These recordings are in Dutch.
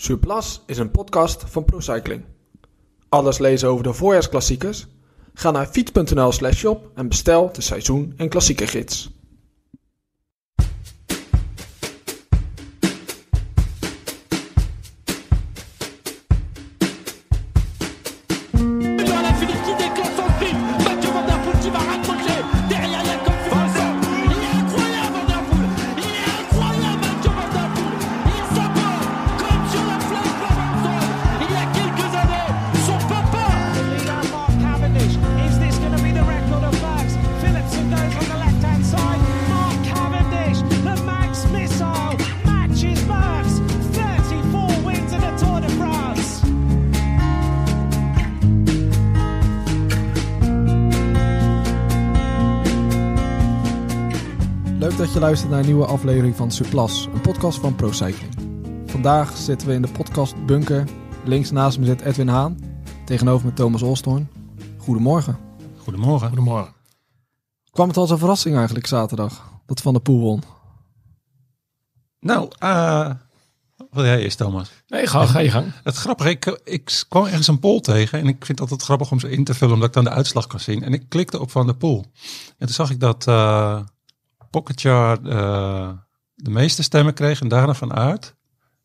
Surplus is een podcast van ProCycling. Alles lezen over de voorjaarsklassiekers? Ga naar fiets.nl slash shop en bestel de seizoen- en klassiekergids. Luistert naar een nieuwe aflevering van Surplus, een podcast van ProCycling. Vandaag zitten we in de podcast Bunker. Links naast me zit Edwin Haan, tegenover me Thomas Olstorn. Goedemorgen. Goedemorgen. Goedemorgen. Kwam het als een verrassing eigenlijk zaterdag, dat Van der Poel won? Nou, eh wat jij eerst, Thomas? Nee, ga, ga je gang. Het grappige, ik, ik kwam ergens een poll tegen en ik vind het altijd grappig om ze in te vullen, omdat ik dan de uitslag kan zien. En ik klikte op Van de Poel. En toen zag ik dat eh Pogacar eh, de meeste stemmen kreeg en daarna Van Aert.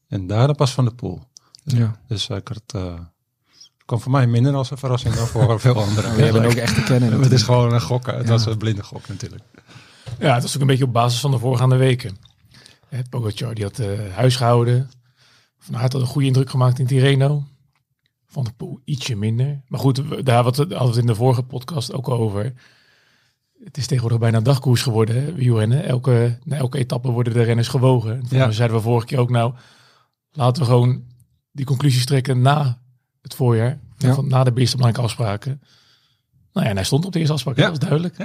En daarna pas Van de Poel. Ja. Dus eh, ik had het, eh, het kwam voor mij minder als een verrassing dan voor veel anderen. We hebben ook echt te kennen. Het is gewoon een gokken. Het Ja. was een blinde gok natuurlijk. Ja, het was ook een beetje op basis van de voorgaande weken. Pogacar die had eh huis gehouden. Van Aert had een goede indruk gemaakt in Tirreno. Van de Poel ietsje minder. Maar goed, we- daar hadden we het in de vorige podcast ook over. Het is tegenwoordig bijna een dagkoers geworden, hè, wielrennen. Elke, na elke etappe worden de renners gewogen. En Ja. zeiden we vorige keer ook nou, laten we gewoon die conclusies trekken na het voorjaar. Ja. Van, na de eerste belangrijke afspraken. Nou ja, en hij stond op de eerste afspraak, Ja. dat was duidelijk.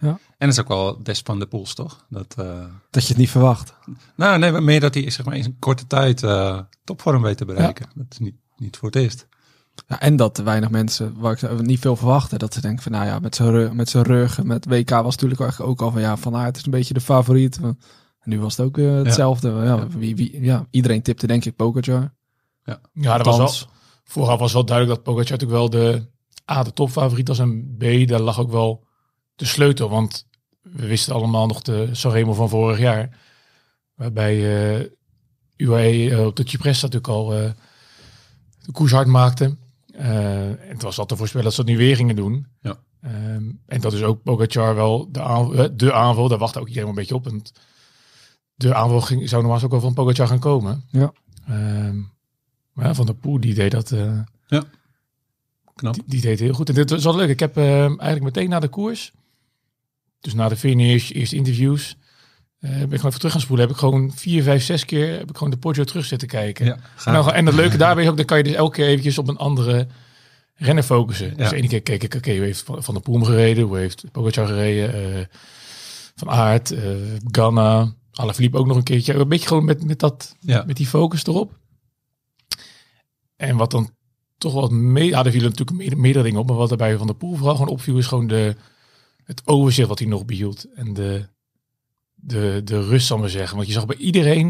En dat is ook wel des van de Poels, toch? Dat, eh, Dat je het niet verwacht. Nou, nee, maar meer dat hij zeg maar, in een korte tijd eh, topvorm weet te bereiken. Dat is niet, niet voor het eerst. Ja, en dat weinig mensen, waar ik niet veel verwachten, dat ze denken van nou ja, met zijn rug, met zijn rug, met WK was natuurlijk ook al van ja, Van Aert is een beetje de favoriet. En nu was het ook hetzelfde. Ja. Wie, wie, ja, iedereen tipte denk ik Pogacar. Ja, dat was wel, vooraf was wel duidelijk dat Pogacar natuurlijk wel de A, de topfavoriet was en B, daar lag ook wel de sleutel. Want we wisten allemaal nog de Sanremo van vorig jaar. Waarbij eh UAE eh, op de Cipressa natuurlijk al eh, de koers hard maakte. Eh, en het was al te voorspellen dat ze dat nu weer gingen doen. Ja. Ehm, en dat is ook Pogacar wel de, aan, eh, de aanval. Daar wachtte ook iedereen een beetje op. En de aanval ging, zou normaal ook wel van Pogacar gaan komen. Ja. Ehm, maar ja, Van der Poel, die deed dat... eh, Knap. die, die deed heel goed. En dit was wel leuk. Ik heb eh, eigenlijk meteen na de koers, dus na de finish, eerste interviews, eh, ben ik gewoon even terug gaan spoelen. Heb ik gewoon vier, vijf, zes keer heb ik gewoon de Poggio terug zitten kijken. Ja, en, dan, en het leuke daarbij is ook, dan kan je dus elke keer eventjes op een andere renner focussen. Dus de ene keer keek ik, oké, hoe heeft Van der Poel gereden? Hoe heeft Pogacar gereden? eh, van Aert, eh Ganna, Alaphilippe ook nog een keertje. Een beetje gewoon met, met, dat, Ja. met die focus erop. En wat dan toch wat mee... Ja, er vielen natuurlijk meerdere, meerdere dingen op. Maar wat daarbij Van der Poel vooral gewoon opviel... is gewoon de, het overzicht wat hij nog behield. En de, de, de rust, zal maar zeggen. Want je zag bij iedereen...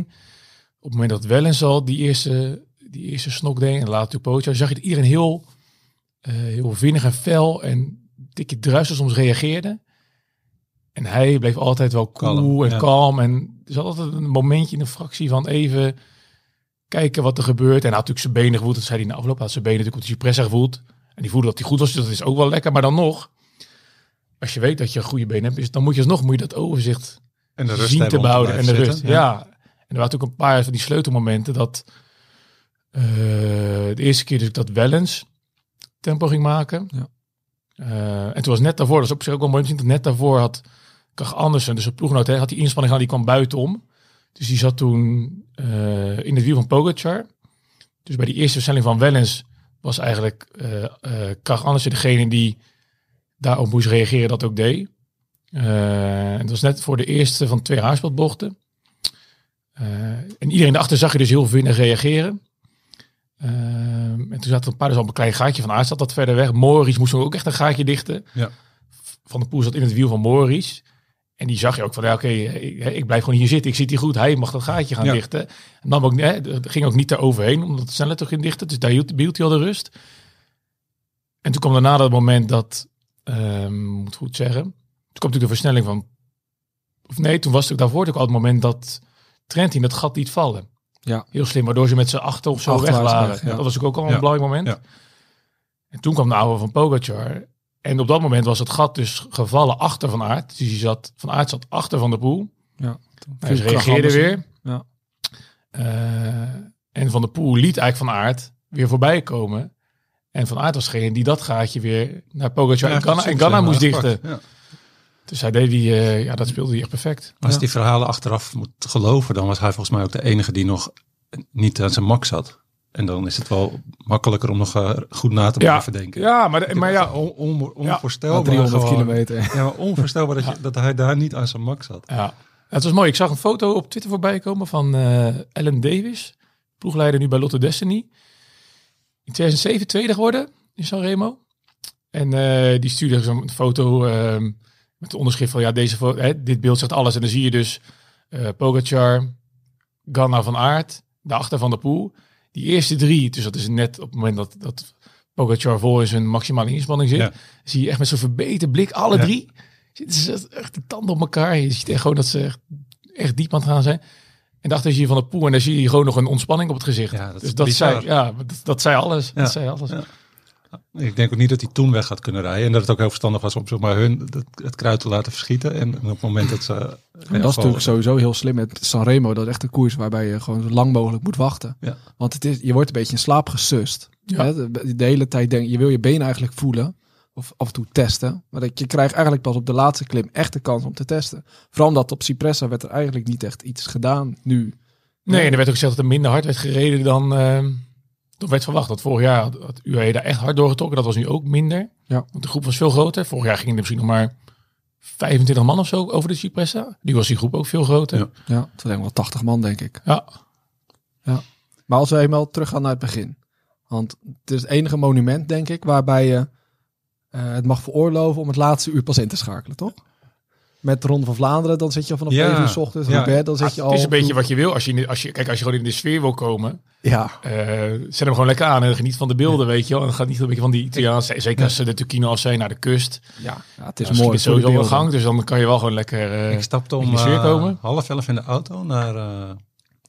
op het moment dat Wellens al die eerste, die eerste snok deed... en later Pogacar... zag je dat iedereen heel, eh, heel vinnig en fel... en een tikje druister soms reageerde. En hij bleef altijd wel cool Kalm, en ja. kalm. En er zat altijd een momentje in een fractie van even kijken wat er gebeurt. En hij had natuurlijk zijn benen gevoeld. Dat zei hij na afloop. Had zijn benen natuurlijk op de Cipressa gevoeld. En die voelde dat hij goed was. Dus dat is ook wel lekker. Maar dan nog, als je weet dat je een goede benen hebt, dan moet je alsnog moet je dat overzicht En de rust zien te behouden. En de rust. Ja. En er waren natuurlijk een paar van die sleutelmomenten dat eh, de eerste keer dus dat Wellens tempo ging maken. Ja. Eh, en toen was net daarvoor, dat is op zich ook wel mooi om te zien, dat net daarvoor had Kach Andersen, dus een ploeggenoot, hè, had die inspanning gedaan, die kwam buitenom. Dus die zat toen eh, in het wiel van Pogacar. Dus bij die eerste versnelling van Wellens was eigenlijk eh Krach Andersen degene die daarop moest reageren, dat ook deed. Eh, dat was net voor de eerste van twee haarspelbochten. Eh, en iedereen daarachter zag je dus heel vinnig reageren. Eh, en toen zat er een paar dus al een klein gaatje van zat dat verder weg. Morris moest ook echt een gaatje dichten. Ja. Van de Poel zat in het wiel van Morris. En die zag je ook van, ja, oké, ik, ik blijf gewoon hier zitten. Ik zit hier goed. Hij mag dat gaatje gaan Ja. dichten. En dan ook, hè, het ging ook niet eroverheen, omdat de snelheid toch ging dichten. Dus daar hield, behield hij al de rust. En toen kwam daarna dat moment dat, ehm moet goed zeggen, kwam natuurlijk de versnelling van, of nee, toen was het daarvoor ook al het moment dat Trentin dat gat liet vallen. Ja. Heel slim, waardoor ze met z'n achter of zo weg waren. weg, ja. Dat was ook al een Ja. belangrijk moment. Ja. En toen kwam de oude van Pogacar. En op dat moment was het gat dus gevallen achter Van Aert. Dus die zat, Van Aert zat achter Van de Poel. Ja, toen Hij reageerde weer. in. Ja. Eh, en Van de Poel liet eigenlijk Van Aert weer voorbij komen. En Van Aert was degene die dat gaatje weer naar Pogacar en Ganna moest dichten. Ja. Dus hij deed die, eh, ja, dat speelde hij echt perfect. Als Ja. die verhalen achteraf moet geloven, dan was hij volgens mij ook de enige die nog niet aan zijn mak zat. En dan is het wel makkelijker om nog eh, goed na te Ja. blijven denken. Ja, maar, maar ja, on, on- Na onvoorstelbaar. 300 gewoon. kilometer. Ja, maar onvoorstelbaar dat, je, dat hij daar niet aan zijn mak zat. Ja, het was mooi. Ik zag een foto op Twitter voorbij komen van eh Ellen Davis, ploegleider nu bij Lotto Destiny. In 2007 tweede geworden in Sanremo. En eh, die stuurde zo'n foto ehm, met de onderschrift van ja, deze hè, dit beeld zegt alles. En dan zie je dus eh Pogacar, Ganna van Aert, daarachter van de Poel. Die eerste drie, dus dat is net op het moment dat, dat Pogacar in zijn maximale inspanning zit, Ja. zie je echt met zo'n verbeten blik alle Ja. drie zitten ze echt de tanden op elkaar. Je ziet echt gewoon dat ze echt, echt diep aan het gaan zijn. En daarachter zie je van de poel en dan zie je gewoon nog een ontspanning op het gezicht. Ja, dat dus dat bizar. zei, ja, dat, dat zei alles. Dat zei alles. Ik denk ook niet dat hij toen weg had kunnen rijden. En dat het ook heel verstandig was om zeg maar, hun het, het kruid te laten verschieten. En op het moment dat ze... En dat is natuurlijk sowieso heel slim met Sanremo. Dat is echt een koers waarbij je gewoon zo lang mogelijk moet wachten. Ja. Want het is, je wordt een beetje in slaap gesust. Ja. Hè? De, de hele tijd denk je wil je been eigenlijk voelen. Of af en toe testen. Maar dat je krijgt eigenlijk pas op de laatste klim echt de kans om te testen. Vooral omdat op Cipressa werd er eigenlijk niet echt iets gedaan nu. Nee, en er werd ook gezegd dat er minder hard werd gereden dan, ehm dan werd verwacht. Dat vorig jaar had, UAE daar echt hard doorgetrokken. Dat was nu ook minder. Ja. Want de groep was veel groter. Vorig jaar gingen er misschien nog maar 25 man of zo over de Cipressa. Nu was die groep ook veel groter. Ja. Ja. Ja, het zijn wel 80 man denk ik. ja. Maar als we eenmaal teruggaan naar het begin. Want het is het enige monument, denk ik, waarbij je eh, het mag veroorloven om het laatste uur pas in te schakelen, toch? Met de Ronde van Vlaanderen, dan zit je al vanaf Ja. 9 uur 's ochtends. Ja. Roubaix, dan zit je al... Het is een beetje wat je wil. Als je, als je, kijk, als je gewoon in de sfeer wil komen, Ja, eh, zet hem gewoon lekker aan en geniet van de beelden, weet je wel. En dan gaat niet een beetje van die Italiaanse, zeker als ze de Turkino af zijn naar de kust. ja, ja, het is mooi. het sowieso beelden. gang, dus dan kan je wel gewoon lekker... eh, Ik stapte in om de sfeer komen. half elf in de auto naar, eh,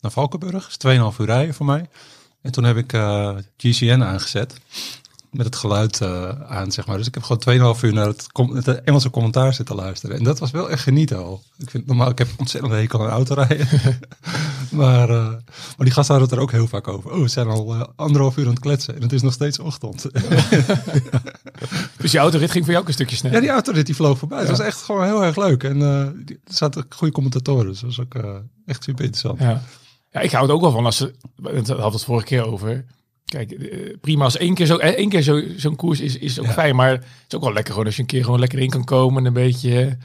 naar Valkenburg. Dat is 2,5 uur rijden voor mij. En toen heb ik eh, GCN aangezet. Met het geluid eh, aan, zeg maar. Dus ik heb gewoon 2,5 uur naar het, het Engelse commentaar zitten luisteren. En dat was wel echt genieten al. Ik vind normaal, ik heb ontzettend hekel aan autorijden. maar, eh, maar die gasten hadden het er ook heel vaak over. Oh, we zijn al eh, anderhalf uur aan het kletsen. En het is nog steeds ochtend. Dus je autorit ging voor jou ook een stukje sneller. ja, die autorit die vloog voorbij. Het was echt gewoon heel erg leuk. En er zaten goede commentatoren. Dus dat was ook echt super interessant. Ja. ja, ik hou het ook wel van als ze. We hadden het vorige keer over. Kijk, eh, prima als één keer zo, eh, één keer zo, zo'n koers is, is ook Ja. fijn. Maar het is ook wel lekker gewoon als je een keer gewoon lekker in kan komen. En een beetje.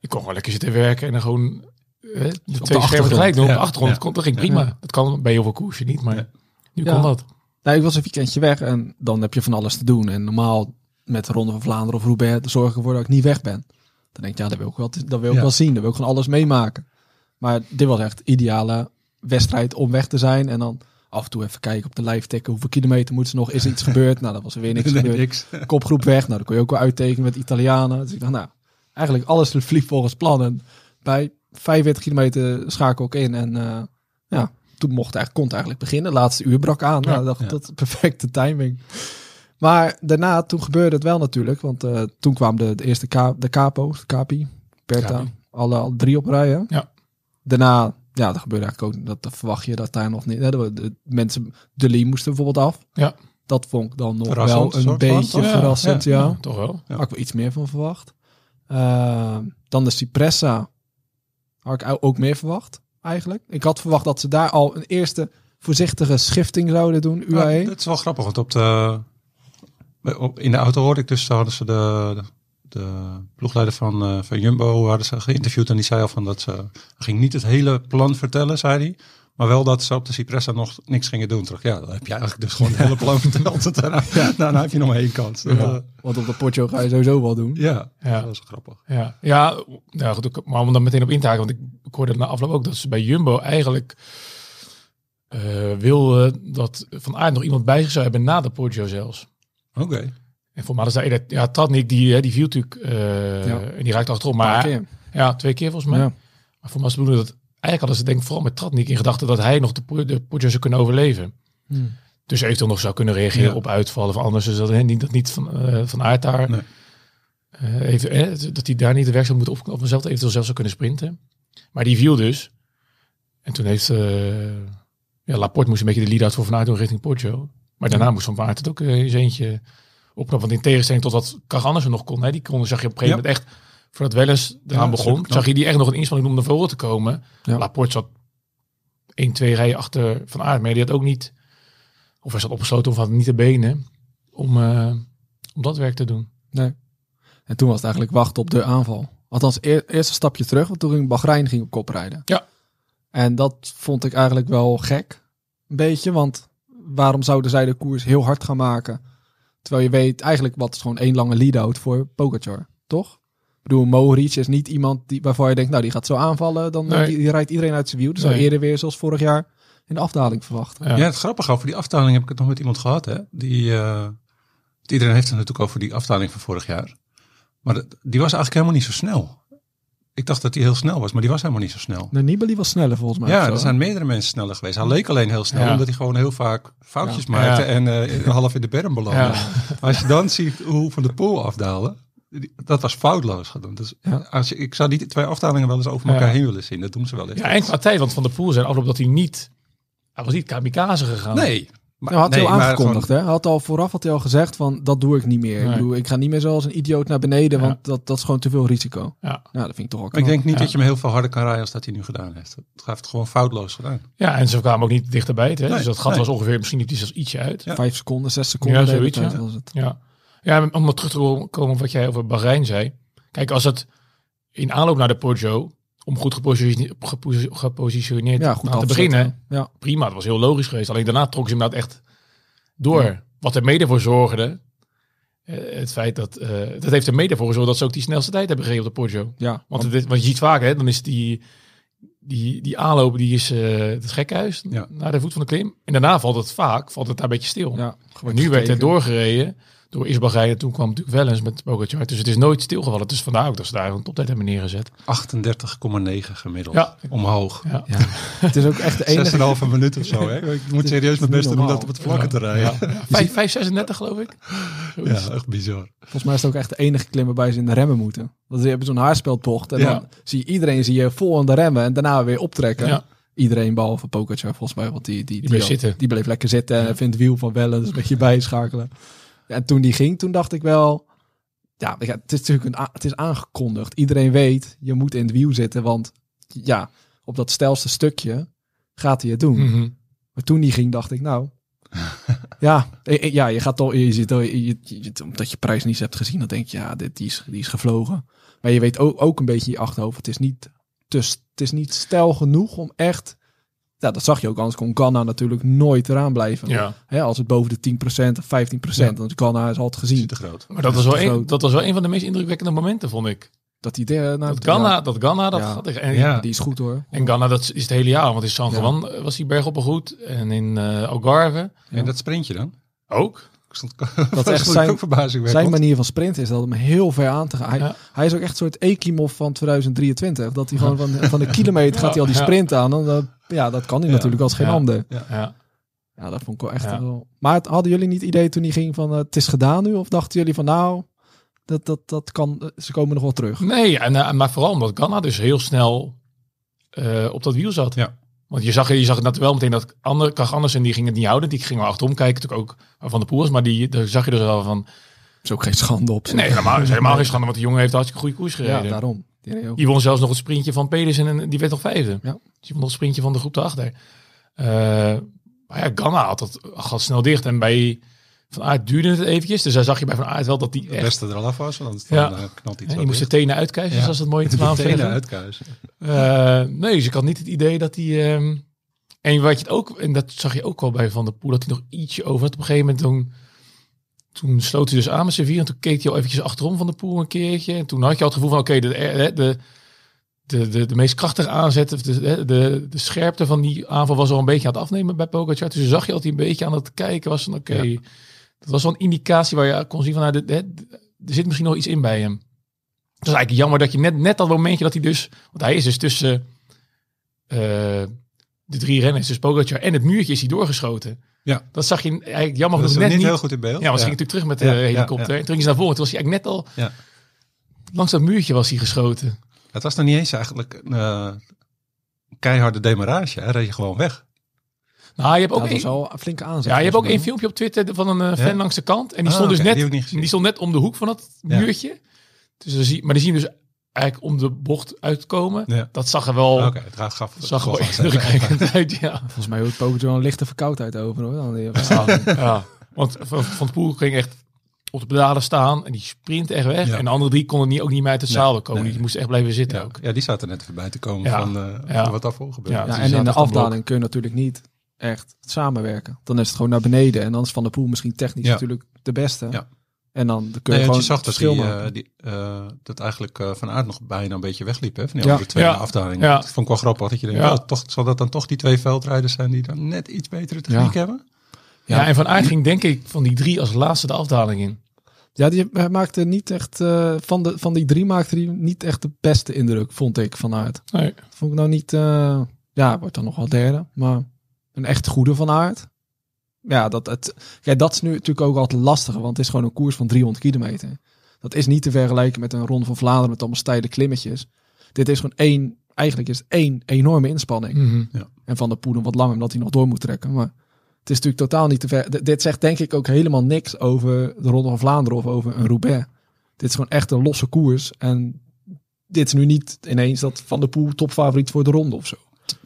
Ik kon gewoon lekker zitten werken en dan gewoon. eh, de twee schermen tegelijk doen op de achtergrond. ja. Dat, kon, dat ging prima. Dat kan bij heel veel koersen niet, maar Ja. nu Ja. kon dat. Nou, ik was een weekendje weg en dan heb je van alles te doen. En normaal met de Ronde van Vlaanderen of Roubaix zorg ik ervoor dat ik niet weg ben. Dan denk ik, ja, dat wil ik wel, dat wil ik Ja. wel zien. Dat wil ik gewoon alles meemaken. Maar dit was echt ideale wedstrijd om weg te zijn. En dan af en toe even kijken op de live tikken. Hoeveel kilometer moet ze nog? Is er iets gebeurd? Nou, dan was er weer niks Nee, gebeurd. niks. Kopgroep weg. Nou, dan kon je ook wel uittekenen met Italianen. Dus ik dacht, nou, eigenlijk alles verliep volgens plan. En bij 45 kilometer schakel ik in. En eh, ja, toen mocht eigenlijk, kon het eigenlijk beginnen. Laatste uur brak aan. Nou, dacht, ja. dat is perfecte timing. Maar daarna, toen gebeurde het wel natuurlijk. Want eh, toen kwam de, de eerste ka de capo, de capi, Berta, alle, alle drie op rij. hè? Ja. Daarna, ja, dat gebeurde eigenlijk ook. Dat, dat verwacht je dat daar nog niet. Hè, de, de mensen, de Lee moesten bijvoorbeeld af. Ja. Dat vond ik dan nog Verrassend, wel een van, beetje verrassend, ja. toch wel. Ja. Had ik wel iets meer van verwacht. Eh, dan de Cipressa. Had ik ook meer verwacht, eigenlijk. Ik had verwacht dat ze daar al een eerste voorzichtige schifting zouden doen. UAE. Ja, dat is wel grappig, want op de, op, in de auto hoorde ik dus, hadden ze de, de, de ploegleider van, eh, van Jumbo hadden ze geïnterviewd en die zei al van dat ze, ging niet het hele plan vertellen, zei hij. Maar wel dat ze op de Cipressa nog niks gingen doen. Terug. Ja, dan heb je eigenlijk dus gewoon het hele plan verteld. Daarna, daarna heb je nog maar één kans. Dat, eh, Want op de potje ga je sowieso wel doen. ja, Ja. dat is grappig. Ja, ja, ja goed, maar om dan meteen op in te haken, want ik, ik hoorde na afloop ook dat ze bij Jumbo eigenlijk eh wilden dat Van Aert nog iemand bij zich zou hebben na de Poggio zelfs. Oké. En voor mij is dat, ja, Tratnik, die, die viel natuurlijk eh, Ja. en die raakte paar Maar ja, twee keer volgens mij. Ja. Maar voor mij is dat, eigenlijk hadden ze denk ik vooral met Tratnik in gedachten dat hij nog de, de zou kunnen overleven. Hmm. Dus eventueel nog zou kunnen reageren Ja. op uitvallen of anders. Dus dat, niet, dat niet van, eh, van Aert daar, Nee. eh, even, dat hij daar niet de werk zou moeten op, op mezelf eventueel zelf zou kunnen sprinten. Maar die viel dus. En toen heeft ja, Laporte moest een beetje de lead-out voor Van Aert doen richting Poggio. Maar daarna moest Van Aert het ook eens eentje opknappen. Want in tegenstelling tot wat Krach Andersen nog kon. Hè, die kon, zag je op een gegeven Ja. moment echt, voordat Welles eraan Ja, begon, zag je die echt nog een inspanning doen om naar voren te komen. Ja. Laporte zat 1, 2 rijen achter Van Aert. Maar die had ook niet, of hij zat opgesloten of had niet de benen om, eh, om dat werk te doen. Nee. En toen was het eigenlijk wachten op de aanval. Althans, eer, eerst een stapje terug, want toen ging Bahrein ging op kop rijden. Ja. En dat vond ik eigenlijk wel gek. Een beetje, want waarom zouden zij de koers heel hard gaan maken? Terwijl je weet eigenlijk wat is gewoon één lange lead-out voor Pogacar, toch? Ik bedoel, Mohoric is niet iemand die, waarvan je denkt, nou die gaat zo aanvallen, dan Nee. die, die rijdt iedereen uit zijn wiel. Dus zou Nee. eerder weer zoals vorig jaar in de afdaling verwachten. Ja. Ja, het grappige over die afdaling heb ik het nog met iemand gehad. Hè? Die, eh, iedereen heeft het natuurlijk over die afdaling van vorig jaar. Maar dat- die was eigenlijk helemaal niet zo snel. Ik dacht dat hij heel snel was, maar die was helemaal niet zo snel. De Nibali was sneller volgens mij. Ja, er zijn meerdere mensen sneller geweest. Hij leek alleen heel snel, Ja. omdat hij gewoon heel vaak foutjes Ja. maakte Ja. en eh, half in de berm belandde. Als je dan ziet hoe Van de Poel afdalen, dat was foutloos gedaan. Dus Ja. als je, ik zou die twee afdalingen wel eens over elkaar Ja. heen willen zien. Dat doen ze wel eens. Ja, en qua tijd, want Van de Poel zijn afloop dat hij niet, hij was niet kamikaze gegaan. Nee. Maar, Ja, had hij al aangekondigd, gewoon- hè? Hij had al vooraf had hij al gezegd van dat doe ik niet meer. Ik Nee. bedoel, ik ga niet meer zoals een idioot naar beneden, Ja. want dat, dat is gewoon te veel risico. Ja. Ja, dat vind ik toch knap. ik denk niet Ja. dat je hem heel veel harder kan rijden als dat hij nu gedaan heeft. Het heeft het gewoon foutloos gedaan. Ja, en ze kwamen ook niet dichterbij. Hè? Nee, dus dat gat nee. was ongeveer, misschien hij zelfs ietsje uit. Ja. Vijf seconden, zes seconden. Ja, zoiets, tijd ja. was het. Ja. ja, om maar terug te komen op wat jij over Bahrein zei. Kijk, als het in aanloop naar de Poggio, om goed gepositioneerd, geposi- gepositioneerd Ja, goed aan te beginnen, Ja. prima, dat was heel logisch geweest. Alleen daarna trok ze hem inderdaad echt door. Wat er mede voor zorgde, eh, het feit dat, eh, dat heeft er mede voor gezorgd dat ze ook die snelste tijd hebben gereden op de Poggio. Ja, Want, het, is- want je ziet vaak, hè, dan is die, die, die aanloop, die is eh, het gekhuis Ja. naar de voet van de klim. En daarna valt het vaak, valt het daar een beetje stil. ja, nu werd er doorgereden door Isbagij en toen kwam natuurlijk wel eens met Pogacar. Dus het is nooit stilgevallen. Dus vandaar ook dat ze daar een toptijd hebben neergezet. 38,9 gemiddeld. Ja. Omhoog. Ja. Ja. Het is ook echt de enige... 6,5 minuut of zo. Hè? Ik moet serieus mijn best doen om dat op het vlakke te rijden. Ja, Vijf- 5,36 geloof ik. Zoiets. echt bizar. Volgens mij is het ook echt de enige klim waarbij ze in de remmen moeten. Want ze hebben zo'n haarspeldtocht en Ja. dan zie je iedereen zie je vol aan de remmen en daarna weer optrekken. Ja. Iedereen behalve Pogacar volgens mij, want die, die, die, bleef al- zitten. die bleef lekker zitten en vindt wiel van Wellen, dus een beetje bijschakelen. En toen die ging, toen dacht ik wel, ja, het is natuurlijk een, het is aangekondigd. Iedereen weet, je moet in het wiel zitten, want ja, op dat stelste stukje gaat hij het doen. Mhm. Maar toen die ging, dacht ik, nou, ja, eh, eh, ja, je gaat toch, je zit, je, je, je- omdat je prijs niet hebt gezien, dan denk je, ja, dit, die, is, die is gevlogen. Maar je weet ook, ook een beetje in je achterhoofd, het is niet, dus, het is niet stijl genoeg om echt, ja, dat zag je ook, anders kon Ganna natuurlijk nooit eraan blijven. Ja. Hè, als het boven de 10% of 15%, dan Ganna is altijd gezien te groot. Maar dat was, wel te een, groot. dat was wel een van de meest indrukwekkende momenten, vond ik. dat hij der, nou, Dat Ganna, ja, dat Ganna, dat Ja. gaat echt- en, Ja. die is goed hoor. en Ganna, dat is het hele jaar. Want in San Ja. Juan eh, was die berg op een goed. En in eh Algarve En dat sprintje dan? ook. Stond, Dat echt zijn- ook. Zijn manier van sprinten is dat om heel ver aan te gaan. Hij, Ja. hij is ook echt een soort Ekimov van 2023. Dat hij gewoon van, van de kilometer gaat hij al die sprint aan. En, dat- ja, dat kan hij Ja. natuurlijk als geen Ja. ander. Ja. Ja, dat vond ik wel echt Ja. wel... Maar het- hadden jullie niet het idee toen hij ging van eh, het is gedaan nu? Of dachten jullie van nou, dat, dat, dat kan, eh, ze komen nog wel terug? Nee, en, eh, maar vooral omdat Ganna dus heel snel eh, op dat wiel zat. Ja. Want je zag, je zag het natuurlijk wel meteen dat andere, Krach Andersen die ging het niet houden. Die ging wel achterom kijken, natuurlijk ook Van de Poel was. Maar die, daar zag je dus wel van... is ook geen schande op. Nee, helemaal, is helemaal geen schande, want die jongen heeft hartstikke goede koers Ja, gereden. daarom. Die won zelfs nog het sprintje van Pedersen en die werd nog vijfde. Ja. Dus die won nog het sprintje van de groep daarachter. Eh maar ja, Ganna had dat gat snel dicht. En bij Van Aert duurde het eventjes. Dus daar zag je bij Van Aert wel dat die echt... beste er al af was, want Ja. dan eh, knalt iets zo die moest de tenen uitkuisen, Ja. zoals dat mooi in het De Vlaams tenen uitkuisen. Eh, nee, dus ik had niet het idee dat hij... ehm, En wat je het ook, en dat zag je ook al bij Van der Poel, dat hij nog ietsje over had. Op een gegeven moment toen, toen sloot hij dus aan met vier. En toen keek hij al eventjes achterom Van der Poel een keertje. En toen had je al het gevoel van, oké, de, de, de, de, de, de meest krachtige aanzet, of de, de, de, de scherpte van die aanval was al een beetje aan het afnemen bij Pogacar. Dus zag je altijd een beetje aan het kijken was van, oké, dat was wel een indicatie waar je kon zien van, nou, er zit misschien nog iets in bij hem. Het is eigenlijk jammer dat je net, net dat momentje dat hij dus, want hij is dus tussen eh, de drie renners, dus Pogacar en het muurtje is hij doorgeschoten. Ja. Dat zag je eigenlijk jammer Dat net niet niet. heel goed in beeld. Ja, maar ze ging natuurlijk terug met de Ja, ja, helikopter. ja. En toen ging ze naar voren. Toen was hij eigenlijk net al Ja. langs dat muurtje was hij geschoten. Het was nog niet eens eigenlijk een eh, keiharde demarrage. Hij reed je gewoon weg. Nou, je hebt ook dat was één- wel een flinke aanzet. Ja, je hebt ook één filmpje op Twitter van een eh, fan Ja? langs de kant. En die Ah, stond dus net, die stond net om de hoek van dat Ja. muurtje. Dus dan zie, maar die zien dus eigenlijk om de bocht uitkomen. Ja. Dat zag er wel, Oké, het raad gaf. zag wel indrukwekkend uit, ja. Volgens mij hoort Pogacar wel een lichte verkoudheid over. Hoor. Dan die- ja. Want Van, van het Poel ging echt op de pedalen staan en die sprint echt weg. Ja. En de andere drie konden niet, ook niet meer uit het Nee, zadel komen. nee. Die moesten echt blijven zitten Ja, ook. ja, die zaten net voorbij te komen Ja. van eh, Ja. wat daarvoor gebeurde. Ja. En in de afdaling kun je natuurlijk niet echt samenwerken. Dan is het gewoon naar beneden. En dan is Van der Poel misschien technisch Ja. natuurlijk de beste. Ja. En dan kun je Nee, gewoon je zag dat, die, eh, die, eh, dat eigenlijk eh, Van Aert nog bijna een beetje wegliep. Hè, van die Ja. andere twee Ja. afdaling. Ja. Dat vond ik wel grappig. Dat je denkt, Ja. oh, toch, zal dat dan toch die twee veldrijders zijn die dan net iets betere techniek Ja. hebben? Ja. en Van Aert ging denk ik van die drie als laatste de afdaling in. Ja, die hij maakte niet echt... eh, van, de, van die drie maakte hij niet echt de beste indruk, vond ik, vanuit. Nee. Vond ik nou niet... eh, ja, wordt dan nog wel derde. Maar een echt goede van aard. Ja, dat, het, kijk, dat is nu natuurlijk ook altijd lastiger. Want het is gewoon een koers van 300 kilometer. Dat is niet te vergelijken met een Ronde van Vlaanderen met allemaal steile klimmetjes. Dit is gewoon één... Eigenlijk is het één enorme inspanning. Mhm. En Van de Poel nog wat langer, omdat hij nog door moet trekken. Maar het is natuurlijk totaal niet te ver. D- dit zegt denk ik ook helemaal niks over de Ronde van Vlaanderen of over een Roubaix. Dit is gewoon echt een losse koers. En dit is nu niet ineens dat Van de Poel topfavoriet voor de ronde of zo.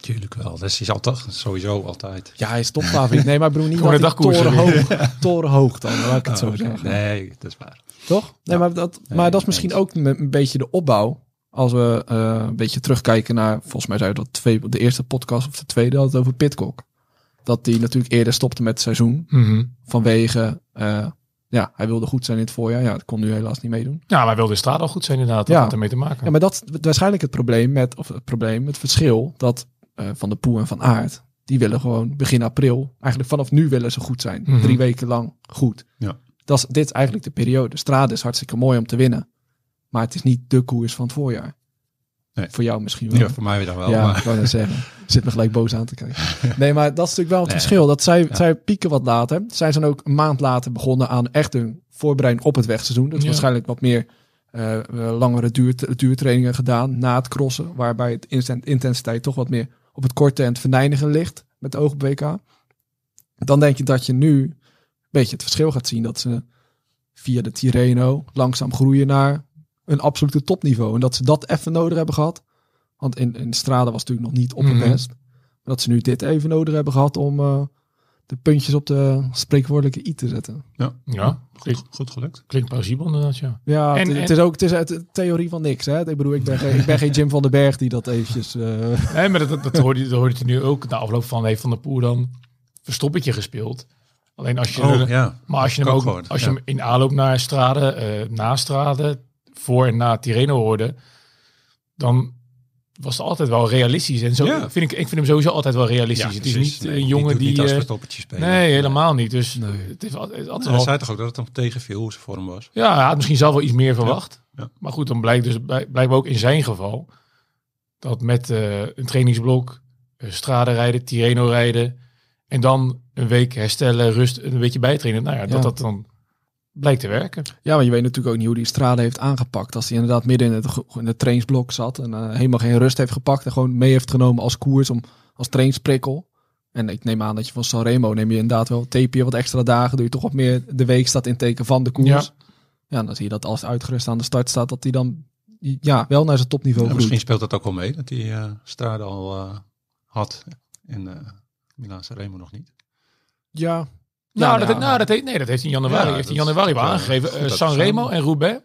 Tuurlijk wel. Dat is altijd, sowieso altijd. Ja, hij is topfavoriet. Nee, maar ik bedoel niet Gewoon dat torenhoog, torenhoog dan, laat ik het zo Oh, oké. zeggen. Nee, dat is waar. Toch? Nee, Ja. maar dat, Nee, maar dat is misschien ook een, een beetje de opbouw. Als we eh, een beetje terugkijken naar, volgens mij zei dat twee, de eerste podcast of de tweede had het over Pitcock. Dat die natuurlijk eerder stopte met het seizoen. Mhm. Vanwege, eh, ja, hij wilde goed zijn in het voorjaar. Ja, dat kon nu helaas niet meedoen. Ja, maar wilde de straat al goed zijn inderdaad. Dat Ja. had ermee te maken. Ja, maar dat is waarschijnlijk het probleem met, of het probleem, het verschil dat eh, Van de Poel en Van Aert, die willen gewoon begin april, eigenlijk vanaf nu willen ze goed zijn. Mhm. Drie weken lang goed. Ja. Dat is, dit is eigenlijk de periode. Strade is hartstikke mooi om te winnen. Maar het is niet de koers van het voorjaar. Nee. Voor jou misschien wel. Ja, voor mij weer dan wel. ja, maar, ik wou net zeggen. Zit me gelijk boos aan te kijken. Nee, maar dat is natuurlijk wel het Nee. verschil. Dat zij, Ja. zij pieken wat later. Zij zijn ook een maand later begonnen aan echt een voorbereiding op het wegseizoen. Dus Ja. waarschijnlijk wat meer eh, langere duur, duurtrainingen gedaan na het crossen. Waarbij het inten- intensiteit toch wat meer op het korte en het verneinigen ligt. Met oog op WK. Dan denk je dat je nu een beetje het verschil gaat zien. Dat ze via de Tirreno langzaam groeien naar een absolute topniveau. En dat ze dat even nodig hebben gehad. Want in, in Strade was het natuurlijk nog niet op het Mhm. best. Maar dat ze nu dit even nodig hebben gehad om eh, de puntjes op de spreekwoordelijke i te zetten. Ja, goed, klinkt, goed gelukt. klinkt plausibel inderdaad, ja. Ja, En- het, en- het is ook het is het theorie van niks. Hè? Ik bedoel, ik ben, geen, ik ben geen Jim van den Berg die dat eventjes... eh, Nee, maar dat, dat, dat hoorde, je- dat hoorde je nu ook. Na afloop van heeft Van der Poel dan verstoppertje gespeeld. Alleen als je... Oh, ja. Maar als je hem Ook als je ja. hem in aanloop naar Strade, eh na Strade, voor en na Tirreno hoorde, dan was het altijd wel realistisch. En zo Ja. vind ik, ik vind hem sowieso altijd wel realistisch. het is niet Nee, een jongen die. Niet als eh, spelen. nee, helemaal niet. Dus Nee. het is altijd, is altijd Hij wel- zei toch ook dat het hem tegenviel hoe zijn vorm was. ja, hij had misschien zelf wel iets meer verwacht. Ja. Maar goed, dan blijkt dus blij- blijkbaar ook in zijn geval dat met eh, een trainingsblok, uh, strade rijden, Tirreno rijden en dan een week herstellen, rust, een beetje bijtrainen. Nou ja, dat dat dan blijkt te werken. Ja, maar je weet natuurlijk ook niet hoe die Strade heeft aangepakt. Als hij inderdaad midden in het, in het trainingsblok zat en eh, helemaal geen rust heeft gepakt en gewoon mee heeft genomen als koers om, als trainingsprikkel. En ik neem aan dat je van Sanremo neem je inderdaad wel, tape je wat extra dagen, doe je toch wat meer de week staat in teken van de koers. Ja. Ja, dan zie je dat als uitgerust aan de start staat, dat hij dan ja, wel naar zijn topniveau Ja, groeit. misschien speelt dat ook wel mee, dat hij eh Strade al eh, had en eh Milaan Remo nog niet. Ja. Nou, dat, nou, nou, dat, heeft, nee, dat heeft in januari, Ja, heeft in januari wel wel aangegeven. Eh, Sanremo en Roubaix.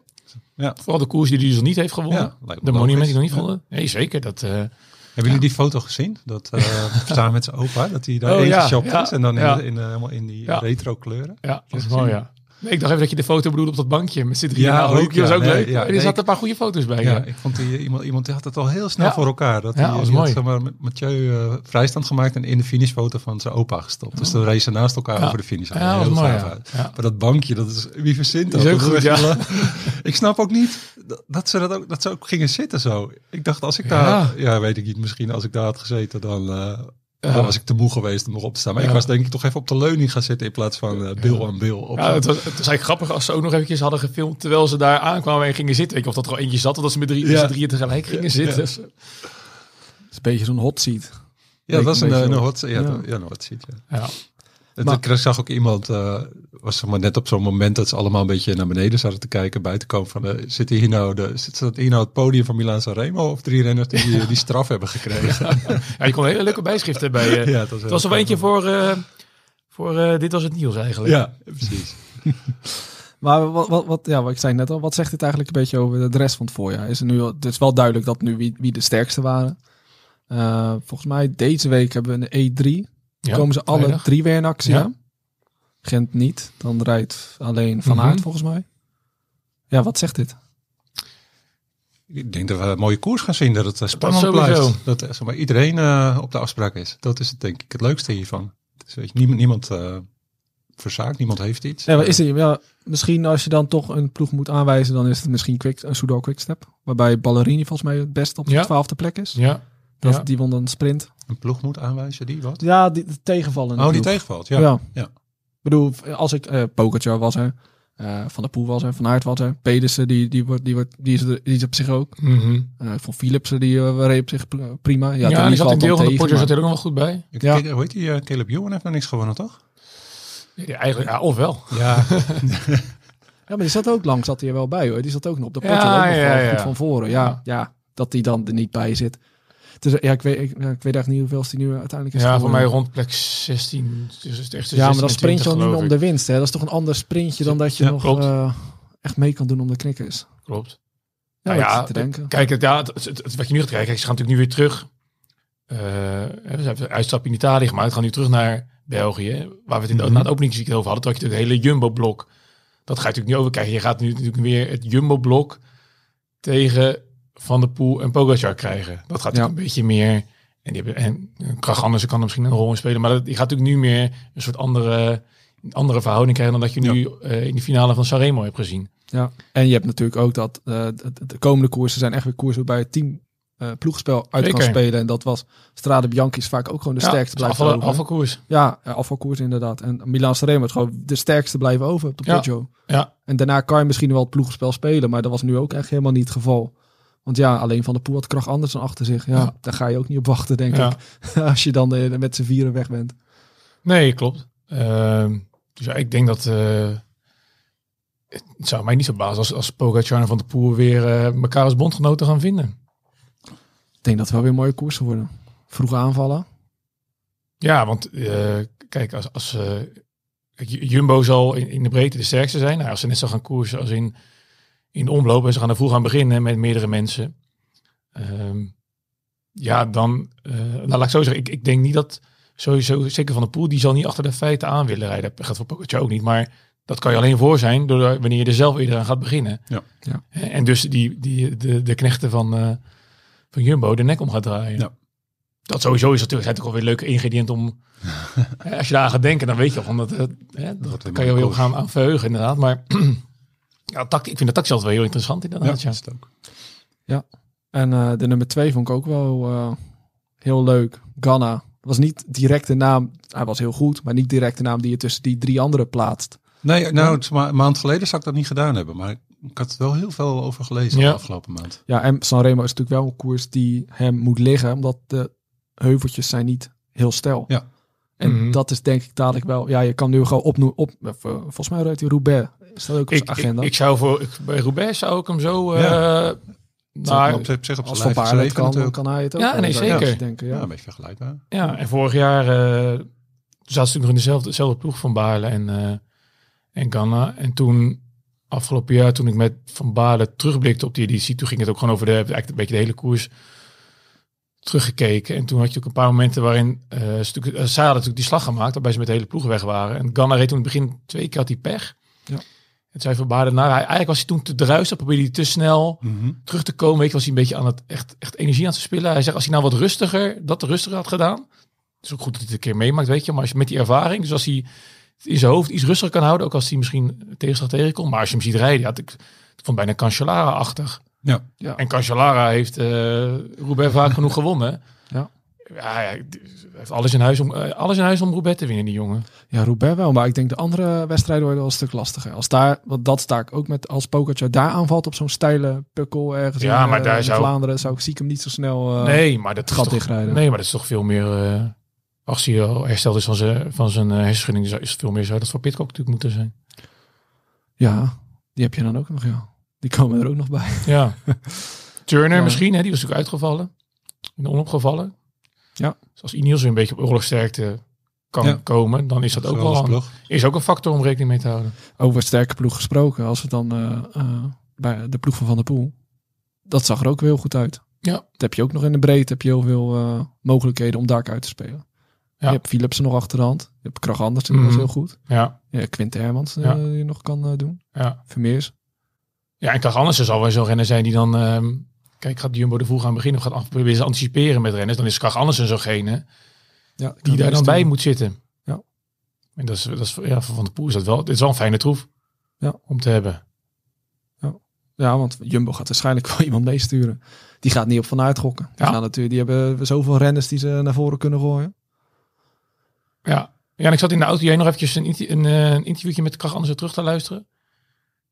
Ja. Vooral de koers die hij dus nog niet heeft gewonnen. De monument die nog niet gewonnen. Nee, zeker. Dat, eh, Hebben jullie die foto gezien? Dat eh samen met zijn opa, dat hij daar Oh, ja, ja, is en dan in, ja. in, helemaal in die retro kleuren. Ja, dat is mooi, ja. Nee, ik dacht even dat je de foto bedoelde op dat bankje met z'n drieën. Ja, ook, was ook Nee, leuk. ja, er nee, zaten een paar goede foto's bij. Ja, ik vond die, iemand, iemand die had het al heel snel voor elkaar. Dat Ja, dat was die had, mooi. zeg maar, met Mathieu eh, vrijstand gemaakt en in de finishfoto van zijn opa gestopt. Dus dan racen naast elkaar over de finish. Ja, dat was mooi. Maar dat bankje, dat is, wie verzint dat? Is ook goed, ja. ik snap ook niet dat, ze dat ook, dat ze ook gingen zitten zo. Ik dacht, als ik daar, ja, weet ik niet, misschien als ik daar had gezeten, dan, eh, Ja. dan was ik te moe geweest om nog op te staan. Maar Ja. ik was denk ik toch even op de leuning gaan zitten in plaats van eh Bill aan Bill. Op Ja, het was, het was eigenlijk grappig als ze ook nog eventjes hadden gefilmd terwijl ze daar aankwamen en gingen zitten. Weet je of dat er al eentje zat of dat ze met drie, Ja. drieën tegelijk gingen zitten. Dus, Het is een beetje zo'n hot seat. ja, dat was een, een wel. hot, ja. ja, een hot seat, ja. Het, Maar- ik zag ook iemand, eh, was zeg maar net op zo'n moment dat ze allemaal een beetje naar beneden zaten te kijken, buiten komen van, eh, zit hier nou de, zit dat hier nou het podium van Milaan Sanremo of drie renners die die, die straf hebben gekregen? ja, je kon hele leuke bijschriften bij. eh ja, het was, het was er wel eentje voor, eh, voor eh, dit was het nieuws eigenlijk. Ja, precies. Maar wat, wat, wat, ja, wat ik zei net al, wat zegt dit eigenlijk een beetje over de rest van het voorjaar? Is er nu, het is wel duidelijk dat nu wie, wie de sterkste waren. Eh, volgens mij deze week hebben we een E3. Ja, komen ze alle vrijdag. drie weer in actie. Ja. Gent niet. Dan rijdt alleen Van Mhm. Aert volgens mij. Ja, wat zegt dit? Ik denk dat we een mooie koers gaan zien, dat het eh, spannend blijft. Dat eh, zeg maar, iedereen eh, op de afspraak is. Dat is het denk ik het leukste hiervan. Is, weet je, niemand, niemand eh, verzaakt, niemand heeft iets. Ja, maar is er, ja, misschien als je dan toch een ploeg moet aanwijzen, dan is het misschien quick, een Soudal Quickstep. Waarbij Ballerini volgens mij het best op de Ja. twaalfde plek is. Ja. Dat, Ja. Die won dan een sprint. een ploeg moet aanwijzen, die wat? Ja, die, tegenvallen. Oh, die tegenvalt, ja. Ja. Ja. Ik bedoel, als ik... eh Pogacar was er. eh, Van der Poel was er. Van Aert was er. Pedersen, die, die, wordt, die, wordt, die, is, er- die is op zich ook. Mhm. Eh van Philipsen, die uh, reed op zich pr- prima. Ja, Ja, die zat in deel van de Porsche maar- zat er ook nog wel goed bij. Ik, Ja. Hoe heet die? eh, Caleb Ewan heeft nog niks gewonnen, toch? Ja, eigenlijk, ja, of wel. Ja, Ja, maar die zat ook lang, zat hij er wel bij hoor. Die zat ook nog op de Ja, potje ook nog ja, wel ja. goed van voren. Ja, Ja. ja. dat die dan er niet bij zit. Dus, ja, ik weet, ik, ja, ik weet eigenlijk niet hoeveel die nu uiteindelijk is Ja, voor mij rond plek 16. Dus het echt Ja, maar dan 16 en sprint je al 20, niet meer om de winst. Hè? Dat is toch een ander sprintje dan dat je Ja, nog eh, echt mee kan doen om de knikkers. Klopt. Ja, Nou ja, te denken. Kijk, het, ja, het, wat je nu gaat kijk, ze gaan natuurlijk nu weer terug. Eh, hè, ze hebben uitstap in Italië gemaakt. Ze gaan nu terug naar België. Waar we het in de, na het openingsweekend over hadden. Dat je het hele Jumbo-blok. Dat ga je natuurlijk niet over kijken. Je gaat nu natuurlijk weer het Jumbo-blok tegen Van der Poel en Pogacar krijgen. Dat gaat natuurlijk een beetje meer... En, die hebben, en Krach Andersen kan er misschien een rol in spelen. Maar dat, die gaat natuurlijk nu meer een soort andere, andere verhouding krijgen... dan dat je nu eh, in de finale van Sanremo hebt gezien. Ja. En je hebt natuurlijk ook dat eh, de, de komende koersen zijn echt weer koersen waarbij het team eh, ploegspel uit kan spelen. En dat was Strade Bianchi is vaak ook gewoon de sterkste blijven afval, over. afvalkoers. Ja, afvalkoers inderdaad. En Milan Sanremo is gewoon de sterkste blijven over op de Ja. Ja, En daarna kan je misschien wel het ploegspel spelen, maar dat was nu ook echt helemaal niet het geval. Want ja, alleen Van de Poel had kracht anders dan achter zich. Ja, Ja. daar ga je ook niet op wachten, denk Ja. ik. Als je dan eh, met z'n vieren weg bent. Nee, klopt. Ehm, dus ja, ik denk dat eh, het zou mij niet zo bazen als, als Pogacar en Van de Poel weer eh, elkaar als bondgenoten gaan vinden. Ik denk dat het wel weer mooie koersen worden. Vroeg aanvallen. Ja, want kijk, als, als Jumbo zal in, in de breedte de sterkste zijn. Nou, als ze net zo gaan koersen als in, in de omloop en ze gaan er vroeg aan beginnen met meerdere mensen. Ehm, ja, dan, eh, nou, laat ik zo zeggen, ik, ik denk niet dat sowieso, zeker Van de Poel, die zal niet achter de feiten aan willen rijden. Dat gaat voor Pogacar ook niet, maar dat kan je alleen voor zijn door wanneer je er zelf eerder aan gaat beginnen. Ja. Ja. En dus die, die, de, de knechten van, eh, van Jumbo de nek om gaat draaien. Ja. Dat sowieso is natuurlijk, zijn toch wel weer leuke ingrediënten om... als je daar aan gaat denken, dan weet je al van dat... eh, hè, dat kan je wel gaan aan verheugen, inderdaad. Maar ja, tact, ik vind de tactisch altijd wel heel interessant, inderdaad. Ja, is het ook. En eh, de nummer twee vond ik ook wel eh, heel leuk. Ganna. was niet direct de naam. Hij was heel goed, maar niet direct de naam die je tussen die drie anderen plaatst. Nee, nou, het is maar een maand geleden zou ik dat niet gedaan hebben. Maar ik had er wel heel veel over gelezen Ja. de afgelopen maand. Ja, en Sanremo is natuurlijk wel een koers die hem moet liggen, omdat de heuveltjes zijn niet heel stijl. Ja. En Mhm. dat is denk ik dadelijk wel. Ja, je kan nu gewoon opnoemen. Op, eh, volgens mij rijdt hij Roubaix. Dat ook op Ik, agenda? ik, ik zou voor... Ik, bij Roubaix zou ik hem zo... eh Ja. nou, op, op zich op Als Van Baarle kan, natuurlijk. kan hij het ook. Ja, nee, zeker. Denken, Ja. ja. een beetje vergelijkbaar. Ja, en vorig jaar eh zaten ze natuurlijk nog in dezelfde, dezelfde ploeg van Baarle en, eh en Ganna. En toen, afgelopen jaar, toen ik met Van Baarle terugblikte op die editie, toen ging het ook gewoon over de, eigenlijk een beetje de hele koers. teruggekeken. En toen had je ook een paar momenten waarin eh stuk, eh, Saar had natuurlijk die slag gemaakt, waarbij ze met de hele ploeg weg waren. En Ganna reed toen in het begin twee keer had hij pech. Ja. Het zei van Baarden, nou, hij, eigenlijk was hij toen te druistig, probeerde hij te snel Mhm. terug te komen. Weet je, was hij een beetje aan het echt, echt energie aan het spillen. Hij zegt, als hij nou wat rustiger, dat rustiger had gedaan. Het is ook goed dat hij het een keer meemaakt, weet je. Maar als je met die ervaring, dus als hij in zijn hoofd iets rustiger kan houden, ook als hij misschien tegenslag tegenkomt. Maar als je hem ziet rijden, ja, ik, ik vond bijna Cancellara-achtig. Ja. Ja. En Cancellara heeft eh Roubaix vaak genoeg gewonnen. Ja. Ja, hij heeft alles in huis om, eh, alles in huis om Roubaix te winnen, die jongen. Ja, Roubaix wel, maar ik denk de andere wedstrijden worden wel een stuk lastiger. Als daar, want dat sta ik ook met als Pogacar daar aanvalt op zo'n steile pukkel ergens Ja, in, maar eh, daar in zou- Vlaanderen, zou ik stiekem niet zo snel eh, nee, maar dat gat toch, dichtrijden. nee, maar dat is toch veel meer... eh, als hij al hersteld is van zijn, van zijn hersenschudding, is het veel meer zou dat voor Pitcock natuurlijk moeten zijn. Ja, die heb je dan ook nog, ja. Die komen er ook nog bij. Ja. Turner Ja. misschien, hè, die was natuurlijk uitgevallen. En onopgevallen. Ja. Dus als Ineos weer een beetje op oorlogsterkte kan Ja. komen, dan is dat ook wel een, is ook een factor om rekening mee te houden. Over sterke ploeg gesproken, als we dan eh, eh, bij de ploeg van Van der Poel. Dat zag er ook heel goed uit. Ja. Dat heb je ook nog in de breedte, heb je heel veel eh, mogelijkheden om daar uit te spelen. Ja. Je hebt Philipsen nog achter de hand. Je hebt Krach Andersen, dat is Mhm. heel goed. Ja, Ja, Quint Hermans eh, Ja. die je nog kan eh, doen. ja. Vermeers. Ja, en Krach Andersen zal wel zo'n renner zijn die dan... kijk, gaat Jumbo de vroeg aan beginnen of gaat af, proberen te anticiperen met renners. Dan is Krach Andersen zo'gene Ja, die daar dan bij moet zitten. Ja. En dat is, dat is ja, voor Van de Poel is dat wel... Dit is wel een fijne troef Ja. om te hebben. Ja, want Jumbo gaat waarschijnlijk wel iemand meesturen. Die gaat niet op vanuit gokken. Die, Ja. gaan natuurlijk, die hebben zoveel renners die ze naar voren kunnen gooien. Ja. ja, en ik zat in de auto jij nog eventjes een, eh, een interviewtje met Krach Andersen terug te luisteren.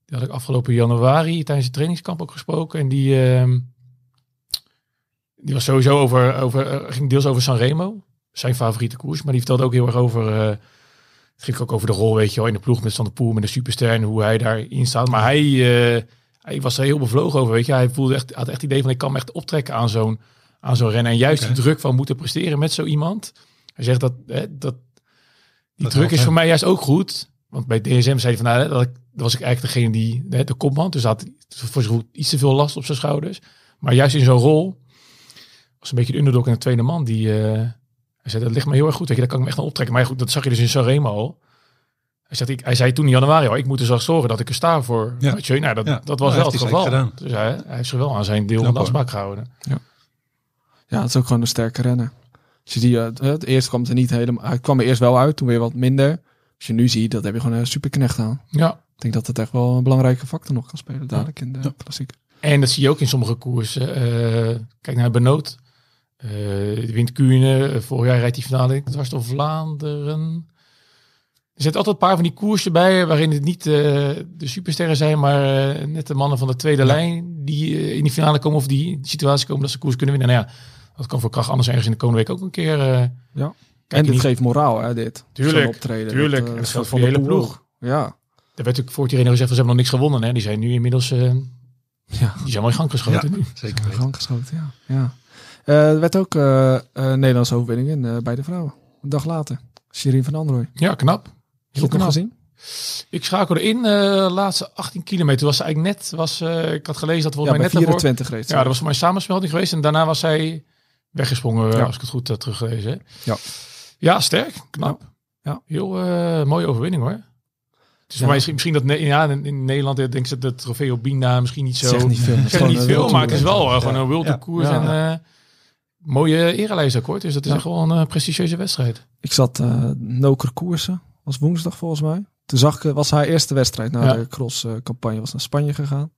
Die had ik afgelopen januari tijdens het trainingskamp ook gesproken. En die, ehm, die was sowieso over, over eh, ging deels over Sanremo, zijn favoriete koers. Maar die vertelde ook heel erg over, eh, het ging ook over de rol, weet je wel, in de ploeg met Van der Poel, met de superster en hoe hij daarin staat. Maar hij, eh, hij was er heel bevlogen over, weet je. Hij voelde echt, had echt het idee van, ik kan me echt optrekken aan zo'n aan zo'n rennen. En juist Oké. die druk van moeten presteren met zo iemand. Hij zegt dat, hè, dat die Dat druk is voor mij juist ook goed. Want bij DSM zei hij van, nou, dat, ik, dat was ik eigenlijk degene die, hè, de kopman. Dus had voor goed iets te veel last op zijn schouders. Maar juist in zo'n rol was een beetje de underdog en de tweede man. Die, eh, hij zei, dat ligt me heel erg goed. Weet je, daar kan ik me echt aan optrekken. Maar ja, goed, dat zag je dus in Sanremo al. Hij, zegt, ik, hij zei toen in januari al, ik moet er zo zorgen dat ik er sta voor Ja. Mathieu. Nou, dat, Ja. dat was Nou, wel het geval. gedaan. Dus hij, hij heeft zich wel aan zijn deel Knap, van de afspraak gehouden. Ja, het is ook gewoon een sterke renner. Als je die, eh, het eerst kwam het er niet helemaal Hij kwam er eerst wel uit, toen weer wat minder. Als je nu ziet, dat heb je gewoon een superknecht aan. Ja, Ik denk dat het echt wel een belangrijke factor nog kan spelen dadelijk in de Ja. klassiek. En dat zie je ook in sommige koersen. Eh, kijk naar Benoot. Eh de wint Kuurne. Eh, Vorig jaar rijdt hij finale dwars door Vlaanderen. Er zitten altijd een paar van die koersen bij waarin het niet eh, de supersterren zijn, maar eh, net de mannen van de tweede lijn die in die finale komen of die in de situatie komen dat ze koers kunnen winnen. Nou ja, dat kan voor kracht anders ergens in de komende week ook een keer. eh, Ja. en dit niet- geeft moraal, hè, dit. Tuurlijk, Zo'n optreden. tuurlijk. eh, En dat geldt voor de hele ploeg. Ja. Er werd ook voor het iedereen gezegd, ze hebben nog niks gewonnen. Hè? Die zijn nu inmiddels, eh, Ja. die zijn wel in gang geschoten Ja. nu. Zeker In gang geschoten, ja. ja. Eh, er werd ook eh eh Nederlandse overwinning in bij de vrouwen. Een dag later. Shirin van Androoy. Heb Ja, knap. Heel knap. gezien? Ik schakelde in de laatste 18 kilometer. Was ze eigenlijk net, was, ik had gelezen dat Ja, volgens bij mij net daarvoor. 24 reed. Ja, dat was voor mij samensmelding geweest. En daarna was zij weggesprongen, Ja. als ik het goed had teruggelezen. hè. Ja. Ja, sterk. Knap. Ja. Heel mooie overwinning hoor. Het is Ja. voor mij misschien, misschien dat ja, in, Nederland denken ze dat de trofee op Bina misschien niet zo. Zegt niet veel. Zegt niet een veel, maar het is wel gewoon Ja. een World Tour Ja. koers Ja. en mooie erelijst akkoord. Dus dat is Ja. echt wel een eh, prestigieuze wedstrijd. Ik zat eh Noker koersen. Was woensdag volgens mij. Toen zag ik, eh, was haar eerste wedstrijd na Ja. de cross eh, campagne. Was naar Spanje gegaan.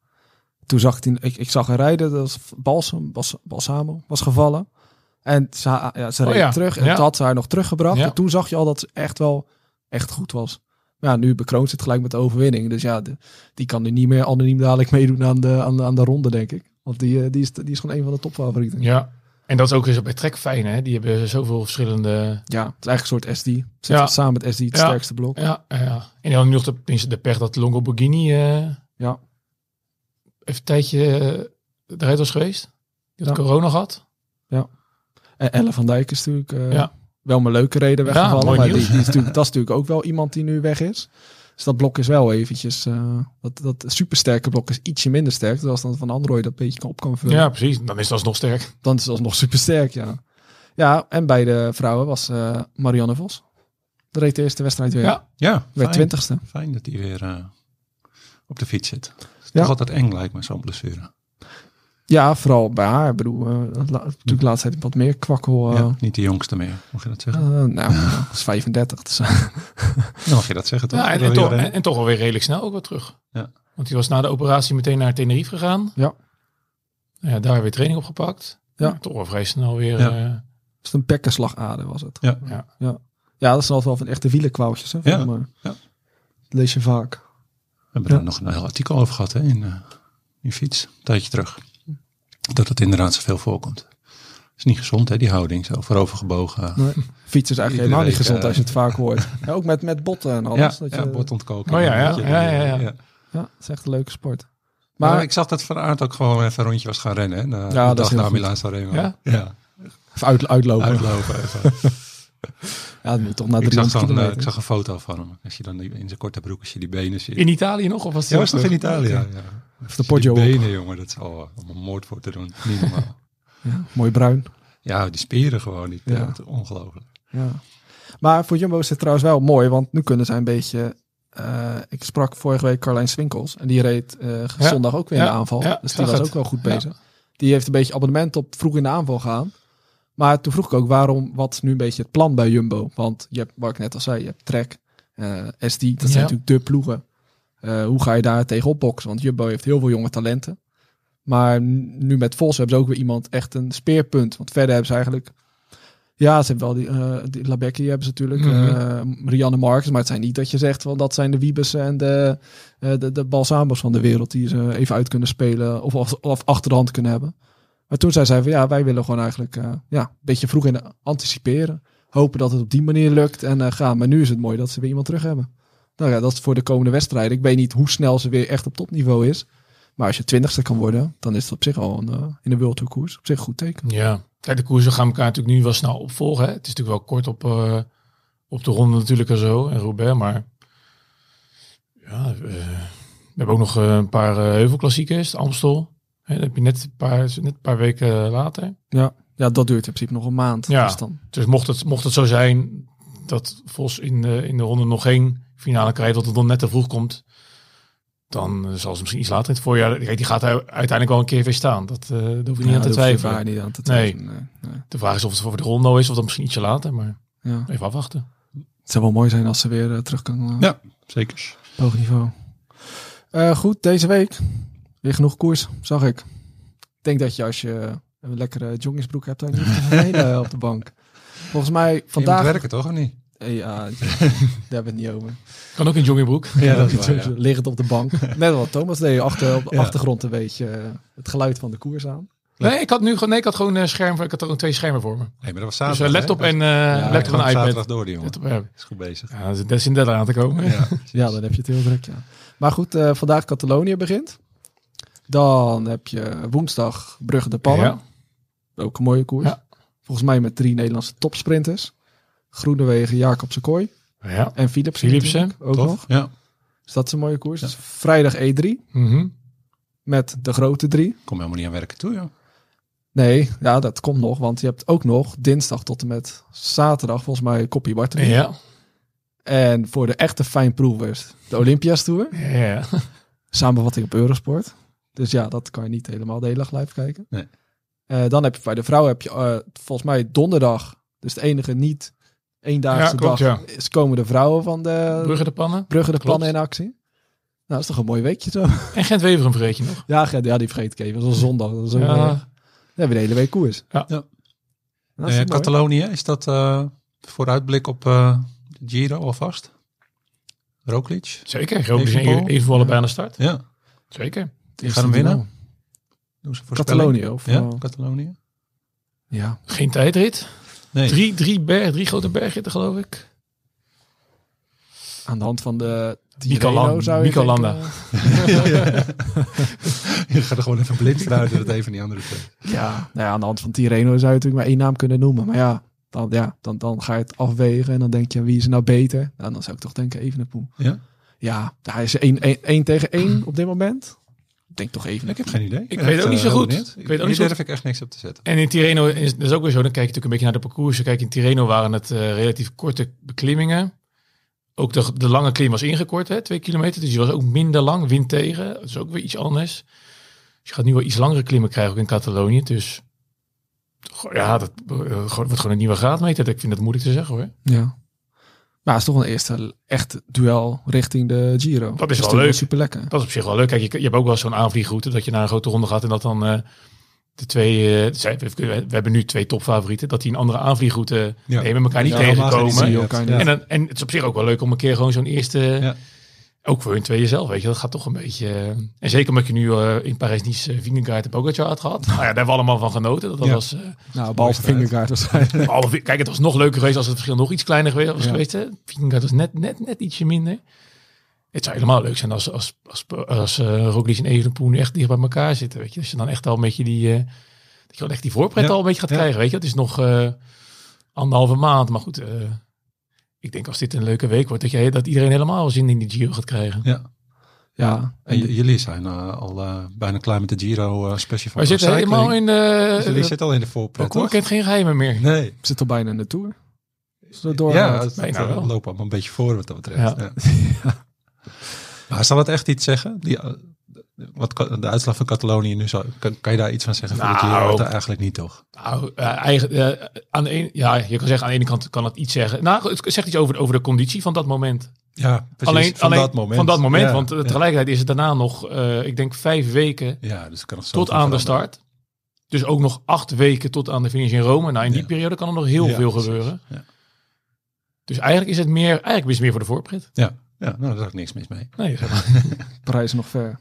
Toen zag ik, die, ik, ik zag haar rijden. Dat was Balsam, Bas, Balsamo was gevallen. En ze, ja, ze Oh reed ja. terug. En toen had ze haar nog teruggebracht. En toen zag je al dat ze echt wel echt goed was. Maar ja, nu bekroont ze het gelijk met de overwinning. Dus ja, de- die kan nu niet meer anoniem dadelijk meedoen aan de, aan de, aan de ronde, denk ik. Want die, die, is, die is gewoon een van de topfavorieten. Ja. En dat is ook weer zo bij Trek fijn, hè? Die hebben zoveel verschillende Ja, het is eigenlijk een soort SD. Zit Ja. samen met SD het Ja. sterkste blok. Ja, ja. En dan nog de, de pech dat Longo Borghini eh, Ja. even een tijdje uh, eruit was geweest. Die had Ja. corona gehad. En Elle van Dijk is natuurlijk eh, Ja. wel mijn leuke reden Ja, weggevallen. maar die, die is natuurlijk, dat is natuurlijk ook wel iemand die nu weg is. Dus dat blok is wel eventjes, eh, dat, dat supersterke blok is ietsje minder sterk. Dus als dan van Android dat beetje kan op kan vullen, Ja, precies. Dan is dat alsnog sterk. dan is het alsnog supersterk, ja. Ja, en bij de vrouwen was eh, Marianne Vos. De reed de eerste wedstrijd weer. Ja. Ja, Werd fijn. twintigste. Fijn dat hij weer eh, op de fiets zit. Het is Ja. toch altijd eng lijkt me, zo'n blessure. Ja, vooral bij haar. Ik bedoel, eh, la- natuurlijk laatst tijd wat meer kwakkel. eh, ja, niet de jongste meer, mag je dat zeggen? eh, nou, dat is 35. Dus, Dan mag je dat zeggen, toch? Ja, en, toch, en, en toch alweer redelijk snel ook weer terug. Ja. Want hij was na de operatie meteen naar Tenerife gegaan. Ja. Ja, daar weer training opgepakt. Ja. Ja. Toch wel vrij snel weer. Ja. is een pekkenslagader was het. Ja. ja. Ja, dat zijn altijd wel van echte wielenkwaaltjes. Hè, Ja, van, ja. Dat lees je vaak. We hebben Ja. er nog een heel artikel over gehad hè, in, eh in fiets, een tijdje terug. Dat het inderdaad zoveel voorkomt. is niet gezond, hè, die houding, zo voorovergebogen. Nee. Fietsen is eigenlijk helemaal niet gezond eh, als je het vaak hoort. Ja, ook met, met botten en alles. Ja, dat je, ja bordontkoken. Oh ja, ja, Dat je- ja, ja, ja. ja, het is echt een leuke sport. Maar, Maar ik zag dat Van Aert ook gewoon even een rondje was gaan rennen. Hè, na, Ja, de dat dag na. Milaan Sanremo. Ja? ja. even uit, uitlopen. Uitlopen even. Ja, dat moet toch naar ik, zag 300 zo'n, eh, ik zag een foto van hem. Als je dan die- in zijn korte broek, als je die benen ziet. In Italië nog? Of was ja, was nog in Italië. Ja. Of de Die Poggio op. benen, jongen, dat is al om moord voor te doen. Niet normaal. Ja, mooi bruin. ja, die spieren gewoon niet. Ja. Ongelooflijk. Ja. Maar voor Jumbo is het trouwens wel mooi, want nu kunnen zij een beetje... eh, ik sprak vorige week Carlijn Swinkels en die reed eh, Ja. zondag ook weer in de aanval. Ja, dus die was het. ook wel goed bezig. Die heeft een beetje abonnement op vroeg in de aanval gaan. Maar toen vroeg ik ook waarom, wat is nu een beetje het plan bij Jumbo? Want je hebt, wat ik net al zei, je hebt Trek, eh SD, dat zijn natuurlijk de ploegen. Eh, hoe ga je daar tegenop boksen? Want Jumbo heeft heel veel jonge talenten. Maar nu met Vos hebben ze ook weer iemand echt een speerpunt. Want verder hebben ze eigenlijk... Ja, ze hebben wel die, eh die Labecki hebben ze natuurlijk. Mhm. eh, Marianne Marcus. Maar het zijn niet dat je zegt van dat zijn de Wiebes en de, eh, de, de Balsamos van de wereld. Die ze even uit kunnen spelen of, of, of achter de hand kunnen hebben. Maar toen zei zij van ja, wij willen gewoon eigenlijk ja, een beetje vroeg in anticiperen. Hopen dat het op die manier lukt en gaan. Maar nu is het mooi dat ze weer iemand terug hebben. Nou ja, dat is voor de komende wedstrijden. Ik weet niet hoe snel ze weer echt op topniveau is. Maar als je twintigste kan worden, dan is het op zich al een, eh, in de World Tour koers op zich een goed teken. Ja, Kijk, de koersen gaan elkaar natuurlijk nu wel snel opvolgen. Hè. Het is natuurlijk wel kort op, eh, op de ronde natuurlijk en zo. En Roubaix, maar... Ja, eh, we hebben ook nog een paar heuvelklassiekers. Amstel. Hè, dat heb je net een paar, net een paar weken later. Ja, ja, dat duurt in principe nog een maand. Ja. Dus dan, Dus mocht het, mocht het zo zijn dat Vos in in de ronde nog geen finale krijgt, dat het dan net te vroeg komt, dan eh, zal ze misschien iets later in het voorjaar. Kijk, die gaat er uiteindelijk wel een keer weer staan. Dat, eh daar hoef je niet ja, aan te daar hoef je twijfelen. niet aan te Nee. twijfelen. Nee. nee. De vraag is of het voor de ronde is of dan misschien ietsje later, maar Ja. even afwachten. Het zou wel mooi zijn als ze weer eh, terug kan Ja, zeker. hoog niveau. Eh, goed, deze week weer genoeg koers, zag ik. Ik denk dat je als je een lekkere joggingsbroek hebt, dan op de bank. Volgens mij Vandaag vandaag... werken toch of niet? Eh, Ja, daar hebben we het niet over. Kan ook in joggingbroek. Ja, dat is waar, ja. Liggend op de bank. Net wat Thomas deed, achter, op de Ja. achtergrond een beetje eh, het geluid van de koers aan. Nee, ik had nu gewoon, nee, ik had gewoon een scherm. Ik had er gewoon twee schermen voor me. Nee, maar dat was Dus zaterdag. eh, laptop hè? en eh Ja, laptop en iPad. zaterdag door die jongen. Laptop, ja. Is goed bezig. Ja, dat is- inderdaad aan te komen. Ja, Ja, dan heb je het heel druk, ja. Maar goed, eh, vandaag Catalonië begint. Dan heb je woensdag Brugge de Pannen. Ja. Ook een mooie koers. Ja. Volgens mij met drie Nederlandse topsprinters. Groenewegen, Jacobsen Kooi Ja. en Philipsen. Philipsen, Ook tof. nog. Ja. Dus dat is een mooie koers. Dus vrijdag E3 Mhm. met de grote drie. Kom helemaal niet aan werken toe, joh. Nee, ja, dat komt nog. Want je hebt ook nog dinsdag tot en met zaterdag volgens mij Koppie Bartoli. Ja. En voor de echte fijnproevers de Olympias Tour. Ja. Samenvatting op Eurosport. Dus ja, dat kan je niet helemaal de hele dag live kijken. Nee. Eh, dan heb je bij de vrouwen heb je eh, volgens mij donderdag. Dus de enige niet eendaagse Ja, klopt, dag ja. is komen de vrouwen van de Brugge de pannen. Brugge de klopt. Pannen in actie. Nou, dat is toch een mooi weekje zo. En Gent Wever een vergeet je nog. ja, Gert, ja, die vergeet ik even. Dat is een zondag. Dat is ook, Ja. eh, we de hele week koers. Ja. Ja. Dat is Eh. Catalonië, is dat eh, vooruitblik op eh, de Giro alvast? Roglic? Zeker. Groot is even, allebei aan de start. Ja. Zeker. Die gaan hem winnen? Doen ze? Catalonië of Ja, Catalonië. ja. Geen tijdrit. Nee. Drie, drie, berg, drie grote bergritten geloof ik. aan de hand van de Lan- zou je Je gaat er gewoon even blind vanuit dat het even die andere twee. Ja, nou ja, aan de hand van Tirreno zou je natuurlijk maar één naam kunnen noemen. Maar ja, dan, ja dan, dan ga je het afwegen en dan denk je, wie is er nou beter? Nou, dan zou ik toch denken Evenepoel. Ja? Ja, hij is 1 tegen 1 op dit moment. Ik denk toch even. Ik heb geen idee. Ik weet ook niet zo goed. Ik Ik weet ook niet durf ik echt niks op te zetten. En in Tirreno is dat is ook weer zo. Dan kijk je natuurlijk een beetje naar de parcoursen. Kijk, in Tirreno waren het eh, relatief korte beklimmingen. Ook de, de lange klim was ingekort, hè, twee kilometer. Dus die was ook minder lang, wind tegen. Dat is ook weer iets anders. Dus je gaat nu wel iets langere klimmen krijgen, ook in Catalonië. Dus ja, dat eh, wordt gewoon een nieuwe graadmeter. Ik vind dat moeilijk te zeggen hoor. Ja. Maar het is toch een eerste echt duel richting de Giro. Dat is wel leuk. Super lekker. Dat is op zich wel leuk. Kijk, je, je hebt ook wel zo'n aanvliegroute dat je naar een grote ronde gaat en dat dan eh, de twee, eh, we, we hebben nu twee topfavorieten, dat die een andere aanvliegroute Ja. nemen, elkaar niet Ja, tegenkomen. En, dan, en het is op zich ook wel leuk om een keer gewoon zo'n eerste, Ja. Ook voor hun tweeën zelf, weet je, dat gaat toch een beetje. eh, en zeker omdat je nu eh, in Parijs-Nice uh, Vingegaard en Pogacar had gehad. nou ja, daar hebben we allemaal van genoten. Dat, dat Ja. was, Nou, behalve waarschijnlijk. behalve- kijk, het was nog leuker geweest als het verschil nog iets kleiner geweest was. Ja. geweest hè. Vingegaard was net, net, net ietsje minder. Het zou helemaal leuk zijn als, als, als, als Roglic en Evenepoel nu echt dicht bij elkaar zitten. Weet je? Als je dan echt al een beetje die, dat je wel echt die voorpret Ja. al een beetje gaat krijgen. Weet je? Het is nog anderhalve maand. Maar goed, ik denk als dit een leuke week wordt, dat, je, dat iedereen helemaal zin in die Giro gaat krijgen. Ja. Ja, En jullie zijn eh, al eh, bijna klaar met de Giro eh special van We zitten helemaal in de... Dus jullie de zitten al in de voorpret, toch? kent geen geheimen meer. Nee. zit al bijna in de Tour. Doorgaat. Ja, het, Bijna het, wel. lopen allemaal een beetje voor wat dat betreft. Ja. Ja. Maar zal het echt iets zeggen? Die, wat de uitslag van Catalonië nu zou, kan, kan je daar iets van zeggen? Nou. Er eigenlijk niet toch? Nou, eh, eigen, eh, aan de een, ja, je kan zeggen aan de ene kant kan het iets zeggen. Nou, het zegt iets over, over de conditie van dat moment. Ja, precies. alleen, van alleen dat moment. Van dat moment, Ja, want eh, ja. tegelijkertijd is het daarna nog, eh, ik denk vijf weken Ja, dus het kan nog tot aan de start. Dus ook nog acht weken tot aan de finish in Rome. Nou, in die Ja. periode kan er nog heel Ja, veel precies. gebeuren. Ja. Dus eigenlijk is het meer, eigenlijk is het meer voor de voorpret. Ja, ja nou, daar is ook niks mis mee. Nee, zeg maar. Parijs is nog ver.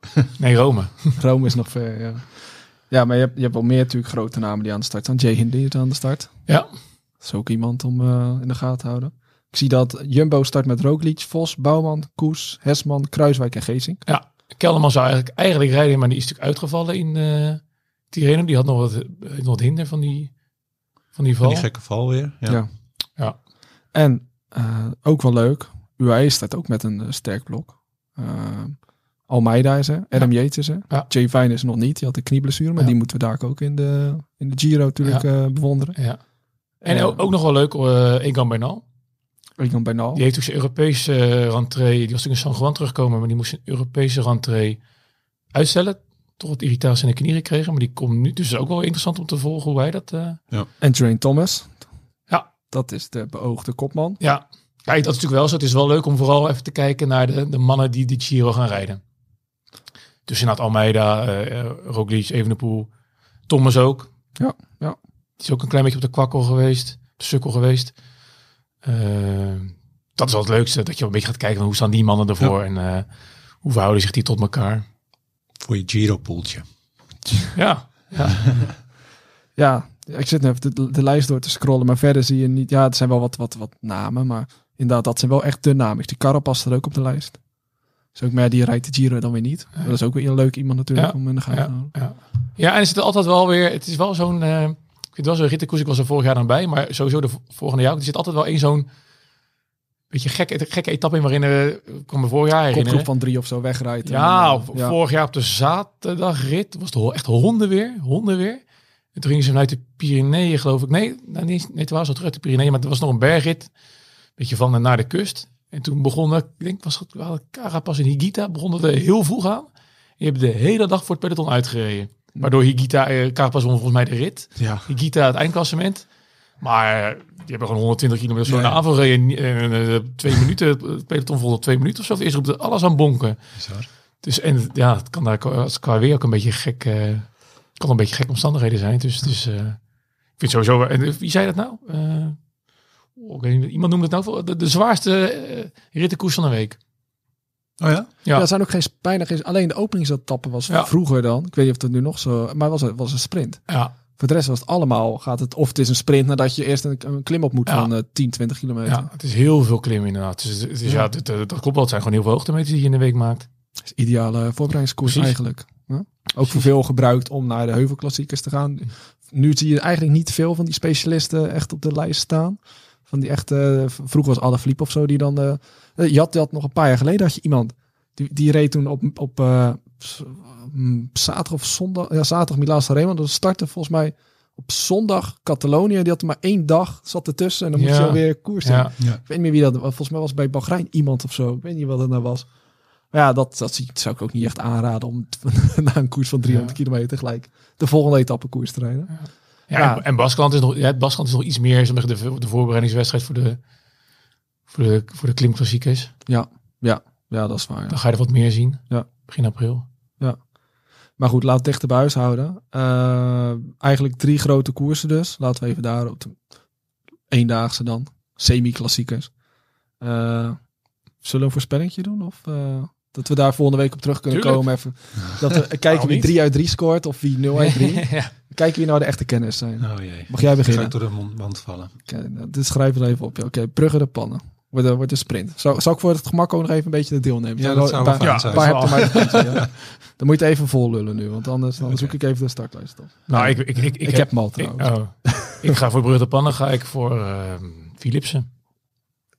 nee Rome. Rome is nog ver, ja. Ja, maar je hebt, je hebt wel meer natuurlijk grote namen die aan de start staan. Jay Hindley is aan de start. Ja, Dat is ook iemand om eh, in de gaten te houden. Ik zie dat Jumbo start met Roglic, Vos, Bouwman, Koes, Hesman, Kruiswijk en Geesink. ja. Kelderman zou eigenlijk, eigenlijk rijden, maar die is natuurlijk uitgevallen in eh Tirreno. Die had nog wat, eh, nog wat hinder van die, van die Van val. die gekke val weer. Ja. Ja. Ja. En eh, ook wel leuk, UAE staat ook met een sterk blok. Eh, Almeida is er, Adam Yates is er. Ja. Jay Vine is er nog niet, die had een knieblessure, maar Ja. die moeten we daar ook in de, in de Giro natuurlijk eh, bewonderen. Ja. En Ja. ook, ook nog wel leuk, eh Egan Bernal. Egan Bernal. Die heeft ook zijn Europese eh, rentree. Die was natuurlijk in San Juan teruggekomen, maar die moest zijn Europese rentree uitstellen. Toch wat irritatie in de knie gekregen, maar die komt nu. Dus het is ook wel interessant om te volgen hoe hij dat. eh, En Geraint Thomas. Ja. Dat is de beoogde kopman. Ja, kijk, dat is natuurlijk wel zo. Het is wel leuk om vooral even te kijken naar de, de mannen die de Giro gaan rijden. Dus inderdaad Almeida, eh eh, Roglic, Evenepoel, Thomas ook. Ja, ja. Die is ook een klein beetje op de kwakkel geweest, op de sukkel geweest. Eh, dat is wel het leukste, dat je een beetje gaat kijken van hoe staan die mannen ervoor en eh, hoe verhouden zich die tot elkaar. Voor je Giro-poeltje. Ja, ja. Ja, ik zit nu even de, de lijst door te scrollen, maar verder zie je niet. Ja, het zijn wel wat, wat, wat namen, maar inderdaad, dat zijn wel echt de namen. Die Carapaz staat ook op de lijst. Dus ook maar die rijdt de Giro dan weer niet. Maar dat is ook weer een leuk iemand natuurlijk om in de gaten te ja, houden. ja. ja, en er zit altijd wel weer, het is wel zo'n, eh, ik vind het wel zo'n rittenkoers, ik was er vorig jaar dan bij, maar sowieso de volgende jaar. Er zit altijd wel één zo'n beetje gekke, gekke etappe in waarin, eh, ik kan me vorig jaar herinneren. Kopgroep van drie of zo wegrijdt. Ja, En, of eh, ja. vorig jaar op de zaterdagrit was het echt hondenweer, hondenweer. En toen gingen ze vanuit de Pyreneeën, geloof ik. Nee, nou, nee, nee het was al terug uit de Pyreneeën, maar het was nog een bergrit. Beetje van en naar de kust. En toen begonnen, ik denk, was het wel Carapaz en Higita, begonnen er heel vroeg aan. Je hebt de hele dag voor het peloton uitgereden. Waardoor Higita, eh, Carapaz won volgens mij de rit. Ja. Higita het eindklassement. Maar eh, die hebben gewoon 120 kilometer zo Ja. naar aanval gereden. En eh, twee minuten, het peloton volgde twee minuten of zo. Eerst roepte alles aan bonken. Bizar. Dus en ja, het kan daar qua- qua weer ook een beetje gek, eh kan een beetje gek omstandigheden zijn. Dus, dus eh, ik vind sowieso. En eh, wie zei dat nou? Ik weet niet, iemand noemde het nou voor de, de zwaarste eh, rittenkoers van de week. Oh ja? Ja. Ja, er zijn ook geen, bijna geen, alleen de openingsetappe was Ja. vroeger dan. Ik weet niet of het nu nog zo, maar was het was een sprint. Ja, Voor de rest was het allemaal, gaat het, of het is een sprint nadat je eerst een, een klim op moet Ja. van eh 10, 20 kilometer. ja, het is heel veel klimmen inderdaad. Dus, dus ja, Ja. dat, dat klopt wel. Het zijn gewoon heel veel hoogtemeters die je in de week maakt. Dat is ideale voorbereidingskoers Precies. eigenlijk. Ja? Ook voor veel gebruikt om naar de heuvelklassiekers te gaan. Nu zie je eigenlijk niet veel van die specialisten echt op de lijst staan. Van die echte, v- vroeger was Alaphilippe of zo, die dan... eh, eh, je, had, had nog een paar jaar geleden, had je iemand, die, die reed toen op, op eh, mm, zaterdag of zondag, ja zaterdag Milaan Sanremo. Dat startte volgens mij op zondag Catalonië. Die had er maar één dag, zat ertussen en dan moest Ja. je alweer koersen. Ja. Ja. Ik weet niet meer wie dat was. Volgens mij was het bij Bahrein iemand of zo. Ik weet niet wat het nou was. Maar ja, dat, dat zie- zou ik ook niet echt aanraden om na een koers van 300 kilometer gelijk de volgende etappe koers te rijden. Ja, Ja. En, en Baskeland is nog, ja, Baskeland is nog iets meer zeg de, de voorbereidingswedstrijd voor de, voor de, voor de klimklassiekers. Ja, ja, ja, dat is waar. ja. Dan ga je er wat meer zien. Ja. Begin april. Maar goed, laat het dichter bij huis houden. Eh, eigenlijk drie grote koersen dus. Laten we even daar op de eendaagse dan. Semi-klassiekers. Eh, zullen we een voorspellingje doen? Of eh, dat we daar volgende week op terug kunnen Tuurlijk. komen? Even, dat we kijken wie niet? 3 uit 3 scoort of wie 0 uit 3. ja. Kijken wie nou de echte kenners zijn. Oh jee. Mag jij Ga beginnen? ik door de mond- vallen. Oké, nou, dit schrijven we even op. ja. Oké, Brugge de pannen. Wordt een, wordt een sprint. Zou, zou ik voor het gemak ook nog even een beetje de deelnemen? Ja, dat zou wel paar, zijn. paar Ja, punten, ja. Dan moet je het even vol lullen nu, want anders dan zoek ik even de startlijst op. Nou, ik, ik, ik, ik, Ik, heb ik, trouwens. oh. ik ga voor Brugge de Pannen, ga ik voor ehm Philipsen.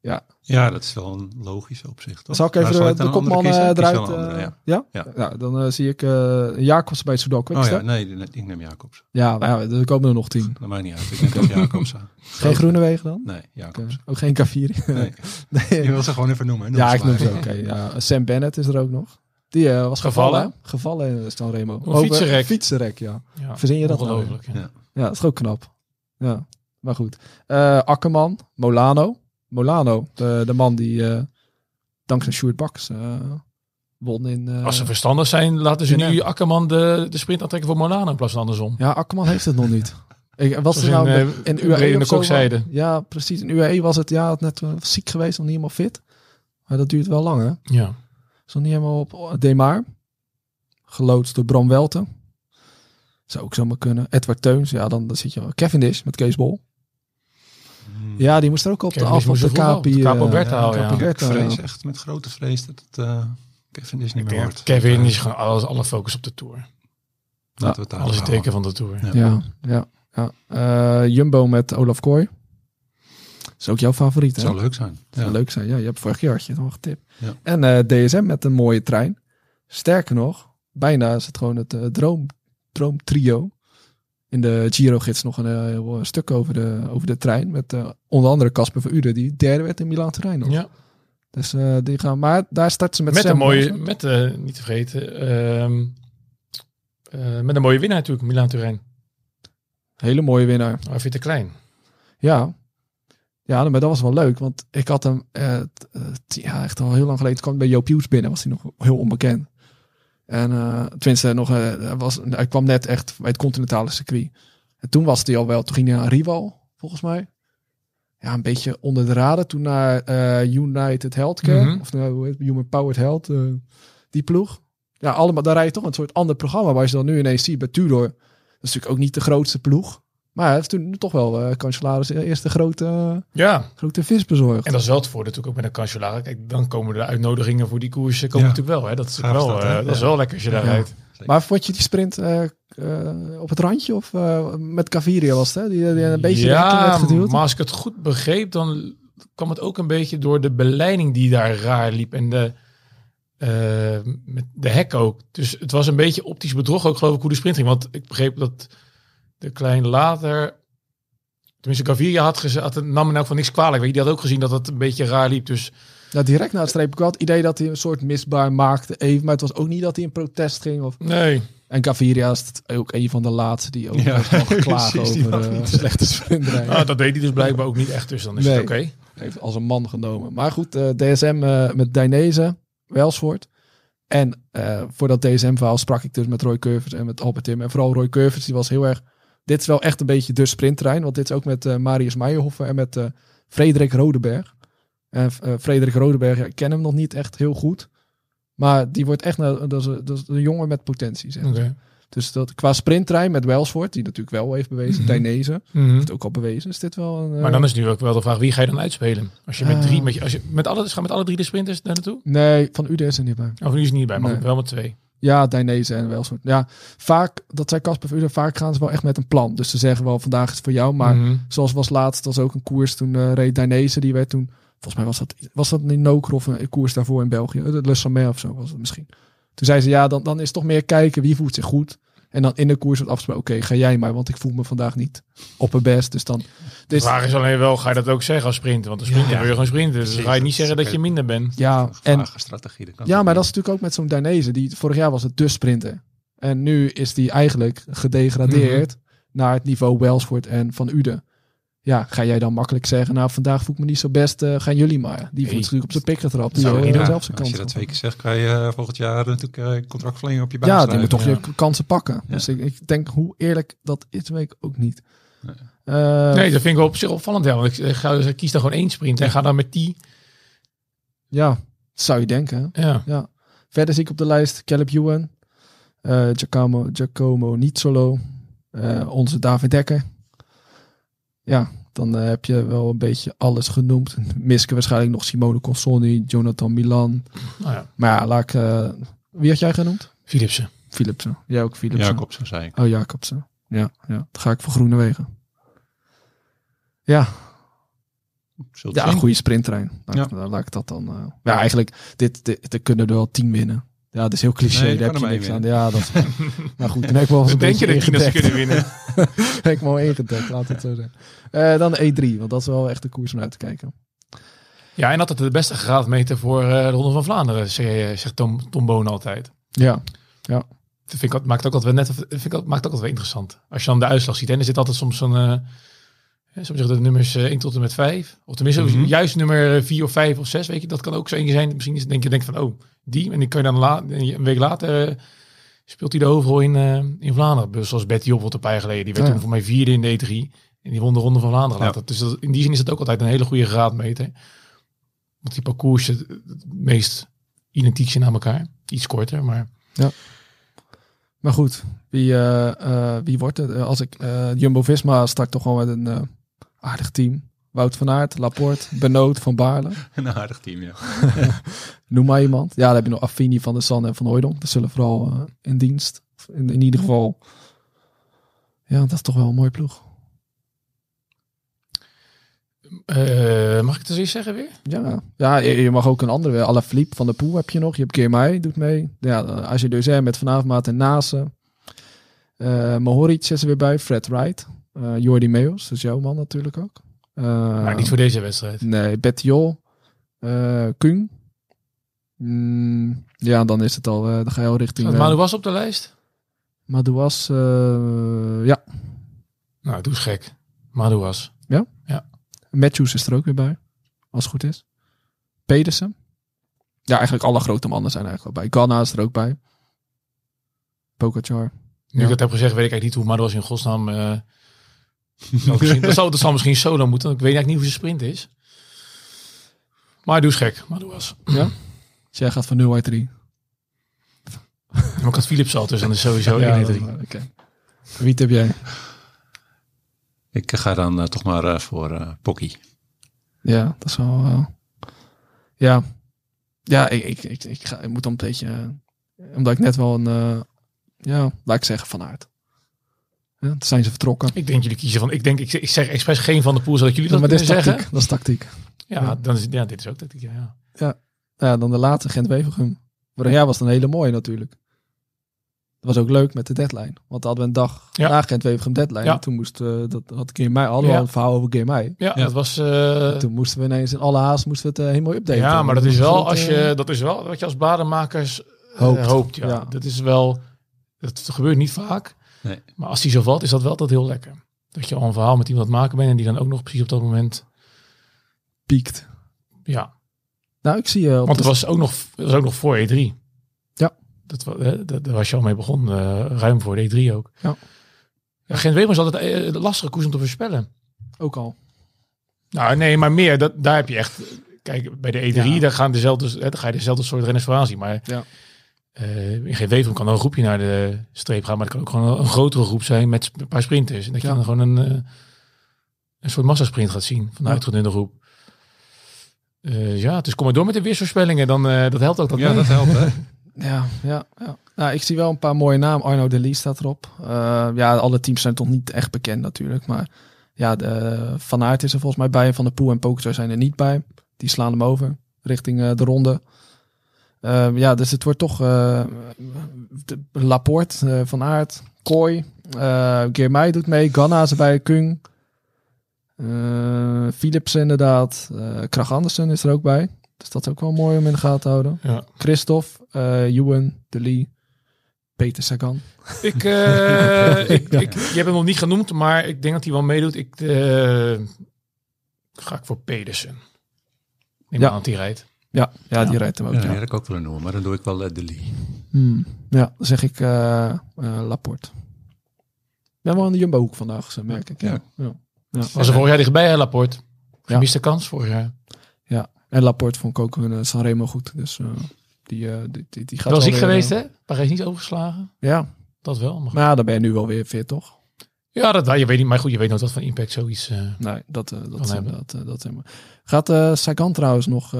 Ja, dat is wel een logische opzicht. toch? Zal ik even de, kopman eh, eruit? andere, eh, ja. ja? Ja. Ja, dan eh, zie ik eh Jacobs bij Sudoku. Oh ja, nee, ik neem Jacobs. ja, nou ja, er komen er nog tien. Dat maakt niet uit. Ik neem toch Jacobs aan. Geen Groenewegen dan? Nee. Jacobs. Ook geen K4? Nee. nee. Je wil ze gewoon even noemen. Ja, ik noem ze oké. Ja, Sam Bennett is er ook nog. Die eh, was gevallen. Gevallen? in Sanremo. Een fietsenrek. Fietsenrek, ja. Ja, Verzin je dat nou Ongelooflijk. ja. Ja. Ja, dat is ook knap. Ja, maar goed. Eh Akkerman, Molano. Molano, de, de man die eh, dankzij Sjoerd Baks eh, won in... eh, Als ze verstandig zijn, laten ze nu Akkerman de, de sprint aantrekken voor Molano in plaats van andersom. ja, Akkerman heeft het nog niet. Ik, was er nou in, in, eh, in UAE de of zo Kok zeiden. Ja, precies. In UAE was het ja, net eh, ziek geweest, nog niet helemaal fit. Maar dat duurt wel lang, hè? Ja. Is nog niet helemaal op Demar. Geloodst door Bram Welten. Zou ook zomaar kunnen. Edward Teuns, ja, dan, dan zit je wel. Cavendish met Kees Bol. Ja, die moest er ook op de af op de Capi. de Capo eh, Berta al, ja. Ik Berta, vrees ja. echt met grote vrees dat het uh, Kevin is niet meer wordt. Kevin is gewoon alles, alle focus op de Tour. Daar Alles het teken van de Tour. Ja. Ja, ja, ja. Eh, Jumbo met Olaf Kooi. is ook jouw favoriet, hè? Het zou leuk zijn. Zou Ja. leuk zijn. Ja, je hebt vorig jaar had je getipt. Ja. En eh, DSM met een mooie trein. Sterker nog, bijna is het gewoon het eh, droom, droomtrio. In de Giro-gids nog een eh, heel stuk over de, over de trein. Met eh, onder andere Casper van Uden, die derde werd in Milaan Terrein nog. Ja. Dus eh, die gaan, maar daar starten ze met, Met, Sam een mooie, met eh, niet te vergeten, ehm, eh, met een mooie winnaar natuurlijk, Milan Turijn. Hele mooie winnaar. Maar vind te klein. Ja. Ja, maar dat was wel leuk. Want ik had hem eh, eh, ja, echt al heel lang geleden. Kwam bij Joop Hughes binnen. Was hij nog heel onbekend. En eh tenminste, nog, hij was, hij kwam net echt bij het continentale circuit. En toen was hij al wel. Toen ging hij naar Rival, volgens mij. Ja, een beetje onder de raden. Toen naar eh, United Healthcare. Mhm. Of nou, hoe heet het? Human Powered Health. die ploeg. Ja, allemaal, daar rij je toch een soort ander programma. Waar je dan nu ineens ziet bij Tudor. Dat is natuurlijk ook niet de grootste ploeg. Maar hij heeft toen toch wel uh, Cancellaris eerste grote, Ja, grote vis bezorgd. en dat is wel het voordeel natuurlijk ook met een Cancellara. Kijk, dan komen de uitnodigingen voor die koersen komen Ja. natuurlijk wel. Hè. Dat, is, Gaaf wel, dat, hè? eh, dat is wel lekker als je daar Ja. rijdt. Maar vond je die sprint eh, eh, op het randje of eh, met Caviria was het, hè? Die, die een beetje ja, werd geduwd? maar als ik het goed begreep, dan kwam het ook een beetje door de beleiding die daar raar liep. En de, eh, met de hek ook. Dus het was een beetje optisch bedrog ook, geloof ik, hoe de sprint ging. Want ik begreep dat de klein later... Tenminste, Gaviria had, geze- had nam me nou van niks kwalijk. Weet je, die had ook gezien dat het een beetje raar liep. Dus Ja, direct na het streep. Ik had het idee dat hij een soort misbaar maakte even. Maar het was ook niet dat hij in protest ging. Of... nee, En Caviria is ook een van de laatste die ook Ja, wel geklaagd over niet. slechte sprintrij. nou, dat deed hij dus blijkbaar ook niet echt. Dus dan is Nee. het oké. heeft als een man genomen. Maar goed, eh, DSM eh, met Dainese, Welsvoort. En voor dat DSM-verhaal sprak ik dus met Roy Curvers en met Albert Tim. En vooral Roy Curvers, die was heel erg... Dit is wel echt een beetje de sprinttrein. Want dit is ook met eh, Marius Meijerhoffer en met eh, Frederik Rodeberg. En eh, Frederik Rodeberg, ja, ik ken hem nog niet echt heel goed. Maar die wordt echt nou, dat, is, een- dat is een jongen met potentie. Zeg. Dus dat, qua sprinttrein met Welsvoort, die natuurlijk wel heeft bewezen. Dainese Mhm. heeft ook al bewezen. Is dit wel een... Maar dan is nu ook wel de vraag, wie ga je dan uitspelen? Als je met drie, met, je, als je met alle, met alle drie de sprinters daar naartoe? Nee, van UD is er niet bij. Of nu is niet bij, maar Nee. wel met twee. Ja, Dainese en Welsvoort. Ja, vaak, dat zei Casper Verheugen, vaak gaan ze wel echt met een plan. Dus ze zeggen wel, vandaag is het voor jou. Maar Mhm. zoals was laatst, was ook een koers toen eh reed Dainese. Die werd toen, volgens mij was dat, was dat in Noker of een koers daarvoor in België. De Le of zo was het misschien. Toen zei ze, ja, dan, dan is het toch meer kijken wie voelt zich goed. En dan in de koers wordt afgesproken, oké, ga jij maar, want ik voel me vandaag niet op het best. Dus dan... De Dus, vraag is alleen wel, ga je dat ook zeggen als sprinter? Want als sprinter Ja. wil je gewoon sprinten. Dus ga je niet zeggen dat je minder bent. ja, en strategie. dat kan Ja, maar dat is natuurlijk ook met zo'n Dainese. Die, vorig jaar was het de sprinter. En nu is die eigenlijk gedegradeerd naar het niveau Welsford en Van Uden. Ja, ga jij dan makkelijk zeggen, nou vandaag voel ik me niet zo best, eh, gaan jullie maar. Die voelt zich natuurlijk op zijn pik getrapt. Die Zou niet zelf zijn Als kans je dat twee keer zegt, kan je eh, volgend jaar natuurlijk eh, contractverlenging op je baan Ja, die moet toch Ja. je kansen pakken. Ja. Dus ik, ik denk, hoe eerlijk dat is, weet ik ook niet. Nee. Eh, Nee, dat vind ik wel op zich opvallend. Ja. Want ik, ik ga, ik kies dan gewoon één sprint en ga dan met die. Ja, zou je denken. Ja. Verder zie ik op de lijst Caleb Ewan, eh Giacomo, Giacomo Nizzolo, eh, onze David Dekker. Ja, dan eh, heb je wel een beetje alles genoemd. Miske waarschijnlijk nog Simone Consoni, Jonathan Milan. Nou ja, Maar ja, laat ik, eh, wie had jij genoemd? Philipsen. Philipsen. Jij ook Philipsen. Jacobsen, zei ik. Oh, Jacobsen. Ja, ja, dan ga ik voor Groenewegen. Ja, Zult ja zien. goede sprinttrein. Laat, Ja. laat ik dat dan... eh, ja, eigenlijk, dit, dit, dit kunnen er wel tien winnen. Ja, dat is heel cliché. Nee, daar heb je niks aan. Ja, dat is... nou goed, dan heb ik wel eens een Denk je dat kunnen winnen? heb ik me al ingedekt, laat het zo zeggen. Eh, dan de E3, want dat is wel echt de koers om uit te kijken. Ja, en altijd de beste graadmeter voor eh, de Ronde van Vlaanderen, zegt, zegt Tom, Tom Boon altijd. Ja, Dat vind ik, maakt ook altijd wel net, vind ik, maakt ook altijd wel interessant. Als je dan de uitslag ziet, en er zit altijd soms zo'n, eh soms zeggen de nummers eh, 1 tot en met 5. Of tenminste, Mhm. juist nummer 4 of 5 of 6, weet je, dat kan ook zo eentje zijn. Misschien is denk je denk van, oh, die. En die kan je dan een week later eh, speelt hij de hoofdrol in, eh, in Vlaanderen. Dus Zoals Betty Op een paar jaar geleden. Die werd Ja. toen voor mij vierde in de E3. En die won de Ronde van Vlaanderen Ja. later. Dus dat, in die zin is het ook altijd een hele goede graadmeter. Want die parcoursen het meest identiek zijn aan elkaar. Iets korter, maar... maar goed. Wie, eh, eh, wie wordt het? Eh, als ik eh, Jumbo-Visma start toch gewoon met een eh, aardig team. Wout van Aert, Laporte, Benoot, Van Baarle. Een aardig team, ja. Noem maar iemand. Ja, dan heb je nog Affini van de San en van Hooydonk. Dat zullen vooral eh, in dienst. In, in ieder geval. Ja, dat is toch wel een mooi ploeg. Eh, mag ik het eens eens zeggen weer? Ja, ja je, je mag ook een andere. Alle Philippe van de Poel heb je nog. Je hebt Keermij, doet mee. Ja, als je dus hè, met Van Avermaat en Nase. eh Mohoric is er weer bij. Fred Wright. Eh Jordi Meus, dat is jouw man natuurlijk ook. Eh, maar niet voor deze wedstrijd. Nee, Bettiol. eh Kung. Mm, ja, dan is het al. dan ga je al richting... Eh, Manu was op de lijst? Madouas, ja. Nou, doe eens gek. Was. Matthews is er ook weer bij. Als het goed is. Pedersen. Ja, eigenlijk alle grote mannen zijn er eigenlijk al bij. Ganna is er ook bij. Pogacar. Nu Ja. ik dat heb gezegd, weet ik eigenlijk niet hoe Manu was in godsnaam... zou dat, zal, dat zal misschien solo moeten. want Ik weet eigenlijk niet hoe zijn sprint is. Maar doe eens gek. Manu was. Ja? Dus jij gaat van 0 uit 3. Maar ik had Philips al, dus dan is sowieso ja, 1 dat- 3. oké. Wie heb jij? Ik ga dan eh, toch maar eh, voor eh Pocky. Ja, dat is wel... ja. Ja, ik, ik, ik, ik, ga, ik moet dan een beetje... omdat ik net wel een... eh, ja, laat ik zeggen van aard. Ja, toen zijn ze vertrokken. Ik denk jullie kiezen van... Ik denk, ik, ik zeg expres geen van de pool, zodat jullie Ja, dat maar dit kunnen is zeggen. tactiek. Dat is tactiek. Ja, dan is, ja, dit is ook tactiek. Ja, ja. Ja, dan de laatste Gent-Wevelgem. Vorig jaar was het een hele mooie natuurlijk. Dat was ook leuk met de deadline. Want dan hadden we een dag Ja. na Gent-Wevelgem deadline. Ja. Toen moest, eh, dat had keer mij hadden we Ja. al een verhaal over mij. ja, dat was... eh, Toen moesten we ineens in alle haast moesten we het eh, helemaal updaten. ja, maar dat was is wel als je dat is wel wat je als bladenmakers Hoopt. hoopt. ja. Ja. Dat is wel dat gebeurt niet vaak. Nee. Maar als die zo valt, is dat wel altijd heel lekker. Dat je al een verhaal met iemand aan het maken bent en die dan ook nog precies op dat moment. piekt. Ja, Nou, ik zie je op want het was ook nog, het was ook nog voor E3. Ja. Dat, dat, daar was je al mee begonnen, eh, ruim voor de E3 ook. Ja. ja Gent Weber is altijd eh, de lastige koers om te voorspellen. ook al. Nou, nee, maar meer. Dat, daar heb je echt. Kijk, bij de E3 Ja. daar gaan dezelfde, hè, daar ga je dezelfde soort renners voor aanzien. Maar Ja. Eh, in geen Weverum kan er een groepje naar de streep gaan, maar het kan ook gewoon een, grotere groep zijn met een paar sprinters. En dat je Ja. dan gewoon een, eh, een soort massasprint gaat zien van de Ja. uitgedunde groep. Eh, ja, dus kom maar door met de weersvoorspellingen. Dan, eh, dat helpt ook. Dat Ja, mee. dat helpt hè. Ja, ja, ja. Nou, ik zie wel een paar mooie namen. Arno de Lee staat erop. Eh, ja, alle teams zijn toch niet echt bekend natuurlijk. Maar ja, de, Van Aert is er volgens mij bij. en Van der Poel en Pogacar zijn er niet bij. Die slaan hem over richting eh, de ronde. Eh, ja, dus het wordt toch eh, de- Laporte, eh, Van Aert, Kooi. eh Girmay doet mee. Ganna is erbij. Kung. eh Philips inderdaad. eh Krach Andersen is er ook bij. Dus dat is ook wel mooi om in de gaten te houden. Ja. Christophe, eh Ewan, De Lee, Peter Sagan. Ik, eh, ik, ik, je hebt hem nog niet genoemd, maar ik denk dat hij wel meedoet. Ik eh, ga ik voor Pedersen. Neem Ja. aan dat hij rijdt. Ja, ja, die rijdt hem ook. Ja, Ja, die ik ook willen noemen, maar dan doe ik wel eh, de Lee. Hmm. ja dan zeg ik eh, eh, Laporte. Ik ben wel in de Jumbo-hoek vandaag, zo merk ik. Ja. Ja. Ja. Was er vorig jaar dichtbij, hè, Laporte? Gemiste kans vorig jaar. En Laporte vond ik ook een uh, Sanremo goed. Dus eh, die, eh, die, die, die gaat Dat was wel ik weer, geweest, hè? Parijs niet overgeslagen. Ja, Dat wel. Maar maar ja, dan ben je nu wel weer fit, toch? ja, dat, je weet niet. Maar goed, je weet nooit wat van impact zoiets... eh, Nee, dat, eh, dat, hebben. eh, dat helemaal- Gaat eh Sagan trouwens nog...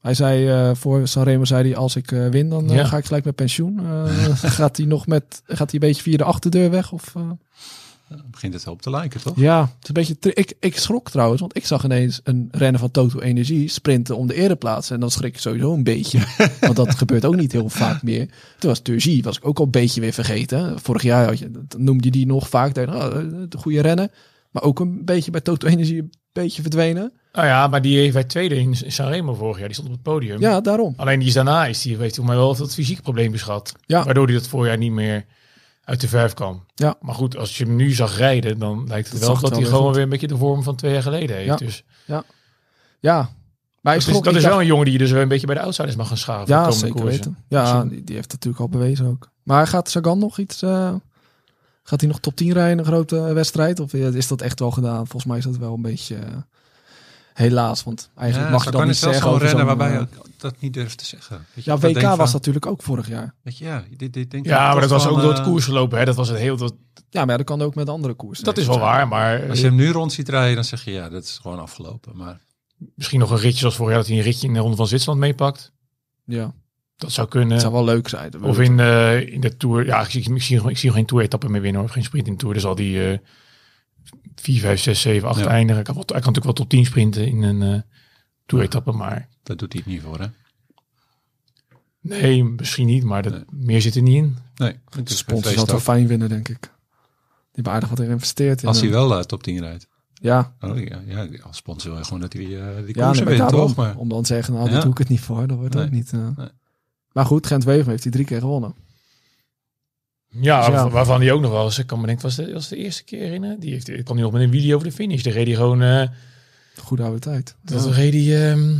hij zei eh, voor Sanremo zei hij als ik eh, win dan eh, Ja. ga ik gelijk met pensioen. Gaat hij nog met gaat hij een beetje via de achterdeur weg of? begint het op te lijken, toch? Ja, het is een beetje. Ik, ik schrok trouwens, want ik zag ineens een renner van Toto Energie sprinten om de ereplaats en dan schrik ik sowieso een beetje, want dat gebeurt ook niet heel vaak meer. Toen was Turgie, was ik ook al een beetje weer vergeten. Vorig jaar had je, dat noemde je die nog vaak, dacht, oh, de goede rennen, maar ook een beetje bij Toto Energie een beetje verdwenen. Nou ja, maar die heeft bij tweede in Sanremo vorig jaar. Die stond op het podium. Ja, daarom. Alleen die is daarna is die, heeft hij mij wel wat fysiek probleempjes gehad. Ja. Waardoor hij dat voorjaar niet meer uit de verf kwam. Ja. Maar goed, als je hem nu zag rijden, dan lijkt het Dat wel dat hij weer gewoon goed. weer een beetje de vorm van twee jaar geleden heeft. Ja. Dus Ja, maar ik dat is, dat is dacht- wel een jongen die je dus wel een beetje bij de outsiders mag gaan schaven. Ja, zeker koersen. weten. Ja, die, die heeft het natuurlijk al bewezen ook. Maar gaat Sagan nog iets... eh, gaat hij nog top 10 rijden in een grote wedstrijd? Of is dat echt wel gedaan? Volgens mij is dat wel een beetje... eh, helaas, want eigenlijk mag je dan niet zeggen renner zo'n... waarbij eh, je dat niet durft te zeggen. Weet je, ja, dat WK was van- dat natuurlijk ook vorig jaar. Weet je, ja, dit, dit denk Ja, maar dat was ook door het eh, koers gelopen. Hè? Dat was het heel... Dat, Ja, maar dat kan ook met andere koersen. dat is wel waar, maar Als je hem nu rond ziet rijden, dan zeg je ja, dat is gewoon afgelopen. Maar misschien nog een ritje zoals vorig jaar dat hij een ritje in de Ronde van Zwitserland meepakt. Ja, Dat zou kunnen. het zou wel leuk zijn. Of in, eh, in de Tour. Ja, ik zie, ik zie, ik zie geen Tour-etappe meer winnen hoor. Geen sprint in de Tour. Dus al die eh 4, 5, 6, 7, 8 Ja. eindigen. Hij kan, hij kan natuurlijk wel tot 10 sprinten in een eh Tour-etappe. Maar dat doet hij het niet voor, hè? nee, misschien niet. Maar dat, Nee. meer zit er niet in. Nee, het de feest had wel fijn winnen, denk ik. Die hebben aardig wat in geïnvesteerd. In Als hij hem. wel eh, top 10 rijdt. Ja, Oh, ja, ja, als sponsor wil je gewoon dat hij eh, die ja koersen nee, wint, toch? Maar om dan te zeggen, nou, Ja. dat doe ik het niet voor. Dat wordt Nee. ook niet... eh. Nee. Maar goed, Gent Wever heeft hij drie keer gewonnen. Ja, Dus ja. waar- waarvan hij ook nog wel eens. Ik kan me denken, was de, was de eerste keer herinneren. Die heeft, ik kwam nu nog met een video over de finish. Daar reed hij gewoon. eh Goede oude tijd. dat Ja. reed hij. ehm,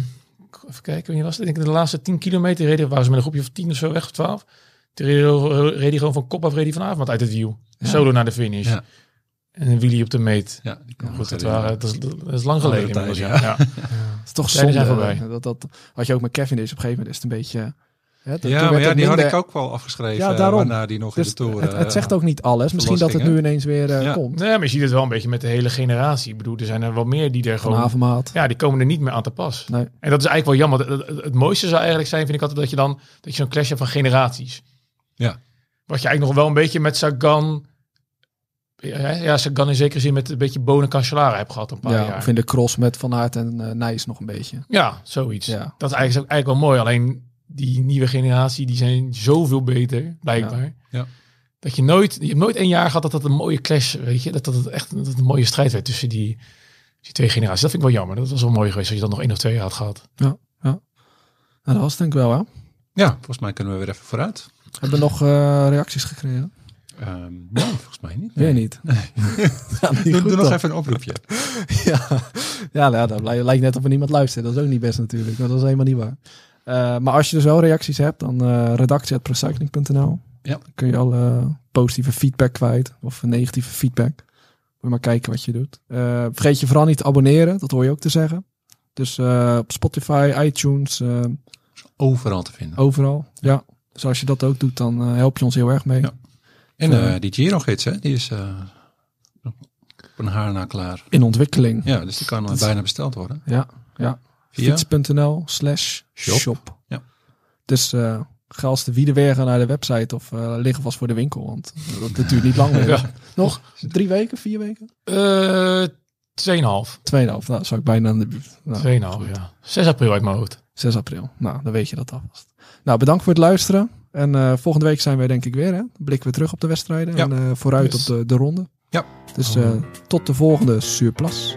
even kijken, wanneer was het? Ik denk de laatste 10 kilometer reden. Waren ze met een groepje van 10 of zo weg of 12. Toen reed, hij- reed hij gewoon van kop af reed hij vanavond uit het wiel. Ja. Solo naar de finish. Ja. En een wheelie op de meet. ja, die kan Goed, dat, herinneren. waren, dat, is, dat is lang geleden. tijden, ja. Ja. Het is toch zonde. zijn voorbij. eh, Dat, dat had je ook met Kevin is op een gegeven moment is het een beetje... Hè, Ja, maar ja, die had ik ook wel afgeschreven. Ja, daarom. Waarna die nog Dus in de Tour... het, het eh, zegt ook niet alles. Misschien dat het nu ineens weer eh, Ja. komt. Nee, maar je ziet het wel een beetje met de hele generatie. Ik bedoel, er zijn er wel meer die er gewoon... Avermaat. Ja, die komen er niet meer aan te pas. Nee. En dat is eigenlijk wel jammer. Het, het- het mooiste zou eigenlijk zijn, vind ik altijd, dat je dan dat je zo'n clash hebt van generaties. Ja. Wat je eigenlijk nog wel een beetje met Sagan... Ja, ja, Sagan in zekere zin met een beetje Bonen Cancellara heb gehad een paar Ja, jaar. of in de cross met Van Aert en eh Nijs nog een beetje. Ja, zoiets. Ja. Dat is eigenlijk, eigenlijk wel mooi. Alleen die nieuwe generatie, die zijn zoveel beter, blijkbaar. Ja. Dat je nooit, je hebt nooit een jaar gehad dat dat een mooie clash, weet je, dat dat het echt dat het een mooie strijd werd tussen die, die twee generaties. Dat vind ik wel jammer. Dat was wel mooi geweest als je dat nog één of twee jaar had gehad. Nou, dat was denk ik wel, hè? Ja, volgens mij kunnen we weer even vooruit. Hebben we nog eh, reacties gekregen? Ehm, nee, volgens mij niet. Weer Nee. niet. ja, niet Doe, nog dan. even een oproepje. Ja, ja, nou, ja dat lijkt, lijkt net of er niemand luistert. Dat is ook niet best natuurlijk. maar Dat is helemaal niet waar. Eh, maar als je dus wel reacties hebt, dan eh redactie.procycling.nl. Ja. Dan kun je alle positieve feedback kwijt. Of negatieve feedback. Moet maar kijken wat je doet. Eh, vergeet je vooral niet te abonneren. Dat hoor je ook te zeggen. Dus eh, op Spotify, iTunes, eh, Overal te vinden. overal. Ja. Dus als je dat ook doet, dan eh, help je ons heel erg mee. Ja. En Eh, eh, die Giro-gids, hè, die is eh, op een haar na klaar. In ontwikkeling. Ja, dus die kan Dat uh, bijna besteld worden. Ja, ja. Fiets.nl slash Shop. Ja. Dus eh, ga als de wiederwegen naar de website of eh, liggen vast voor de winkel. Want dat, dat duurt niet lang meer. Ja. Nog drie weken, vier weken? Eh 2,5. Tweeënhalf. Nou, zou ik bijna aan de buurt. Nou, 2,5, ja. 6 april uit mijn hoofd. 6 april. Nou, dan weet je dat alvast. Nou, bedankt voor het luisteren. En volgende week zijn wij denk ik weer. Hè? Blikken we terug op de wedstrijden Ja. en vooruit Yes. op de, de ronde. Ja. Dus tot de volgende surplus.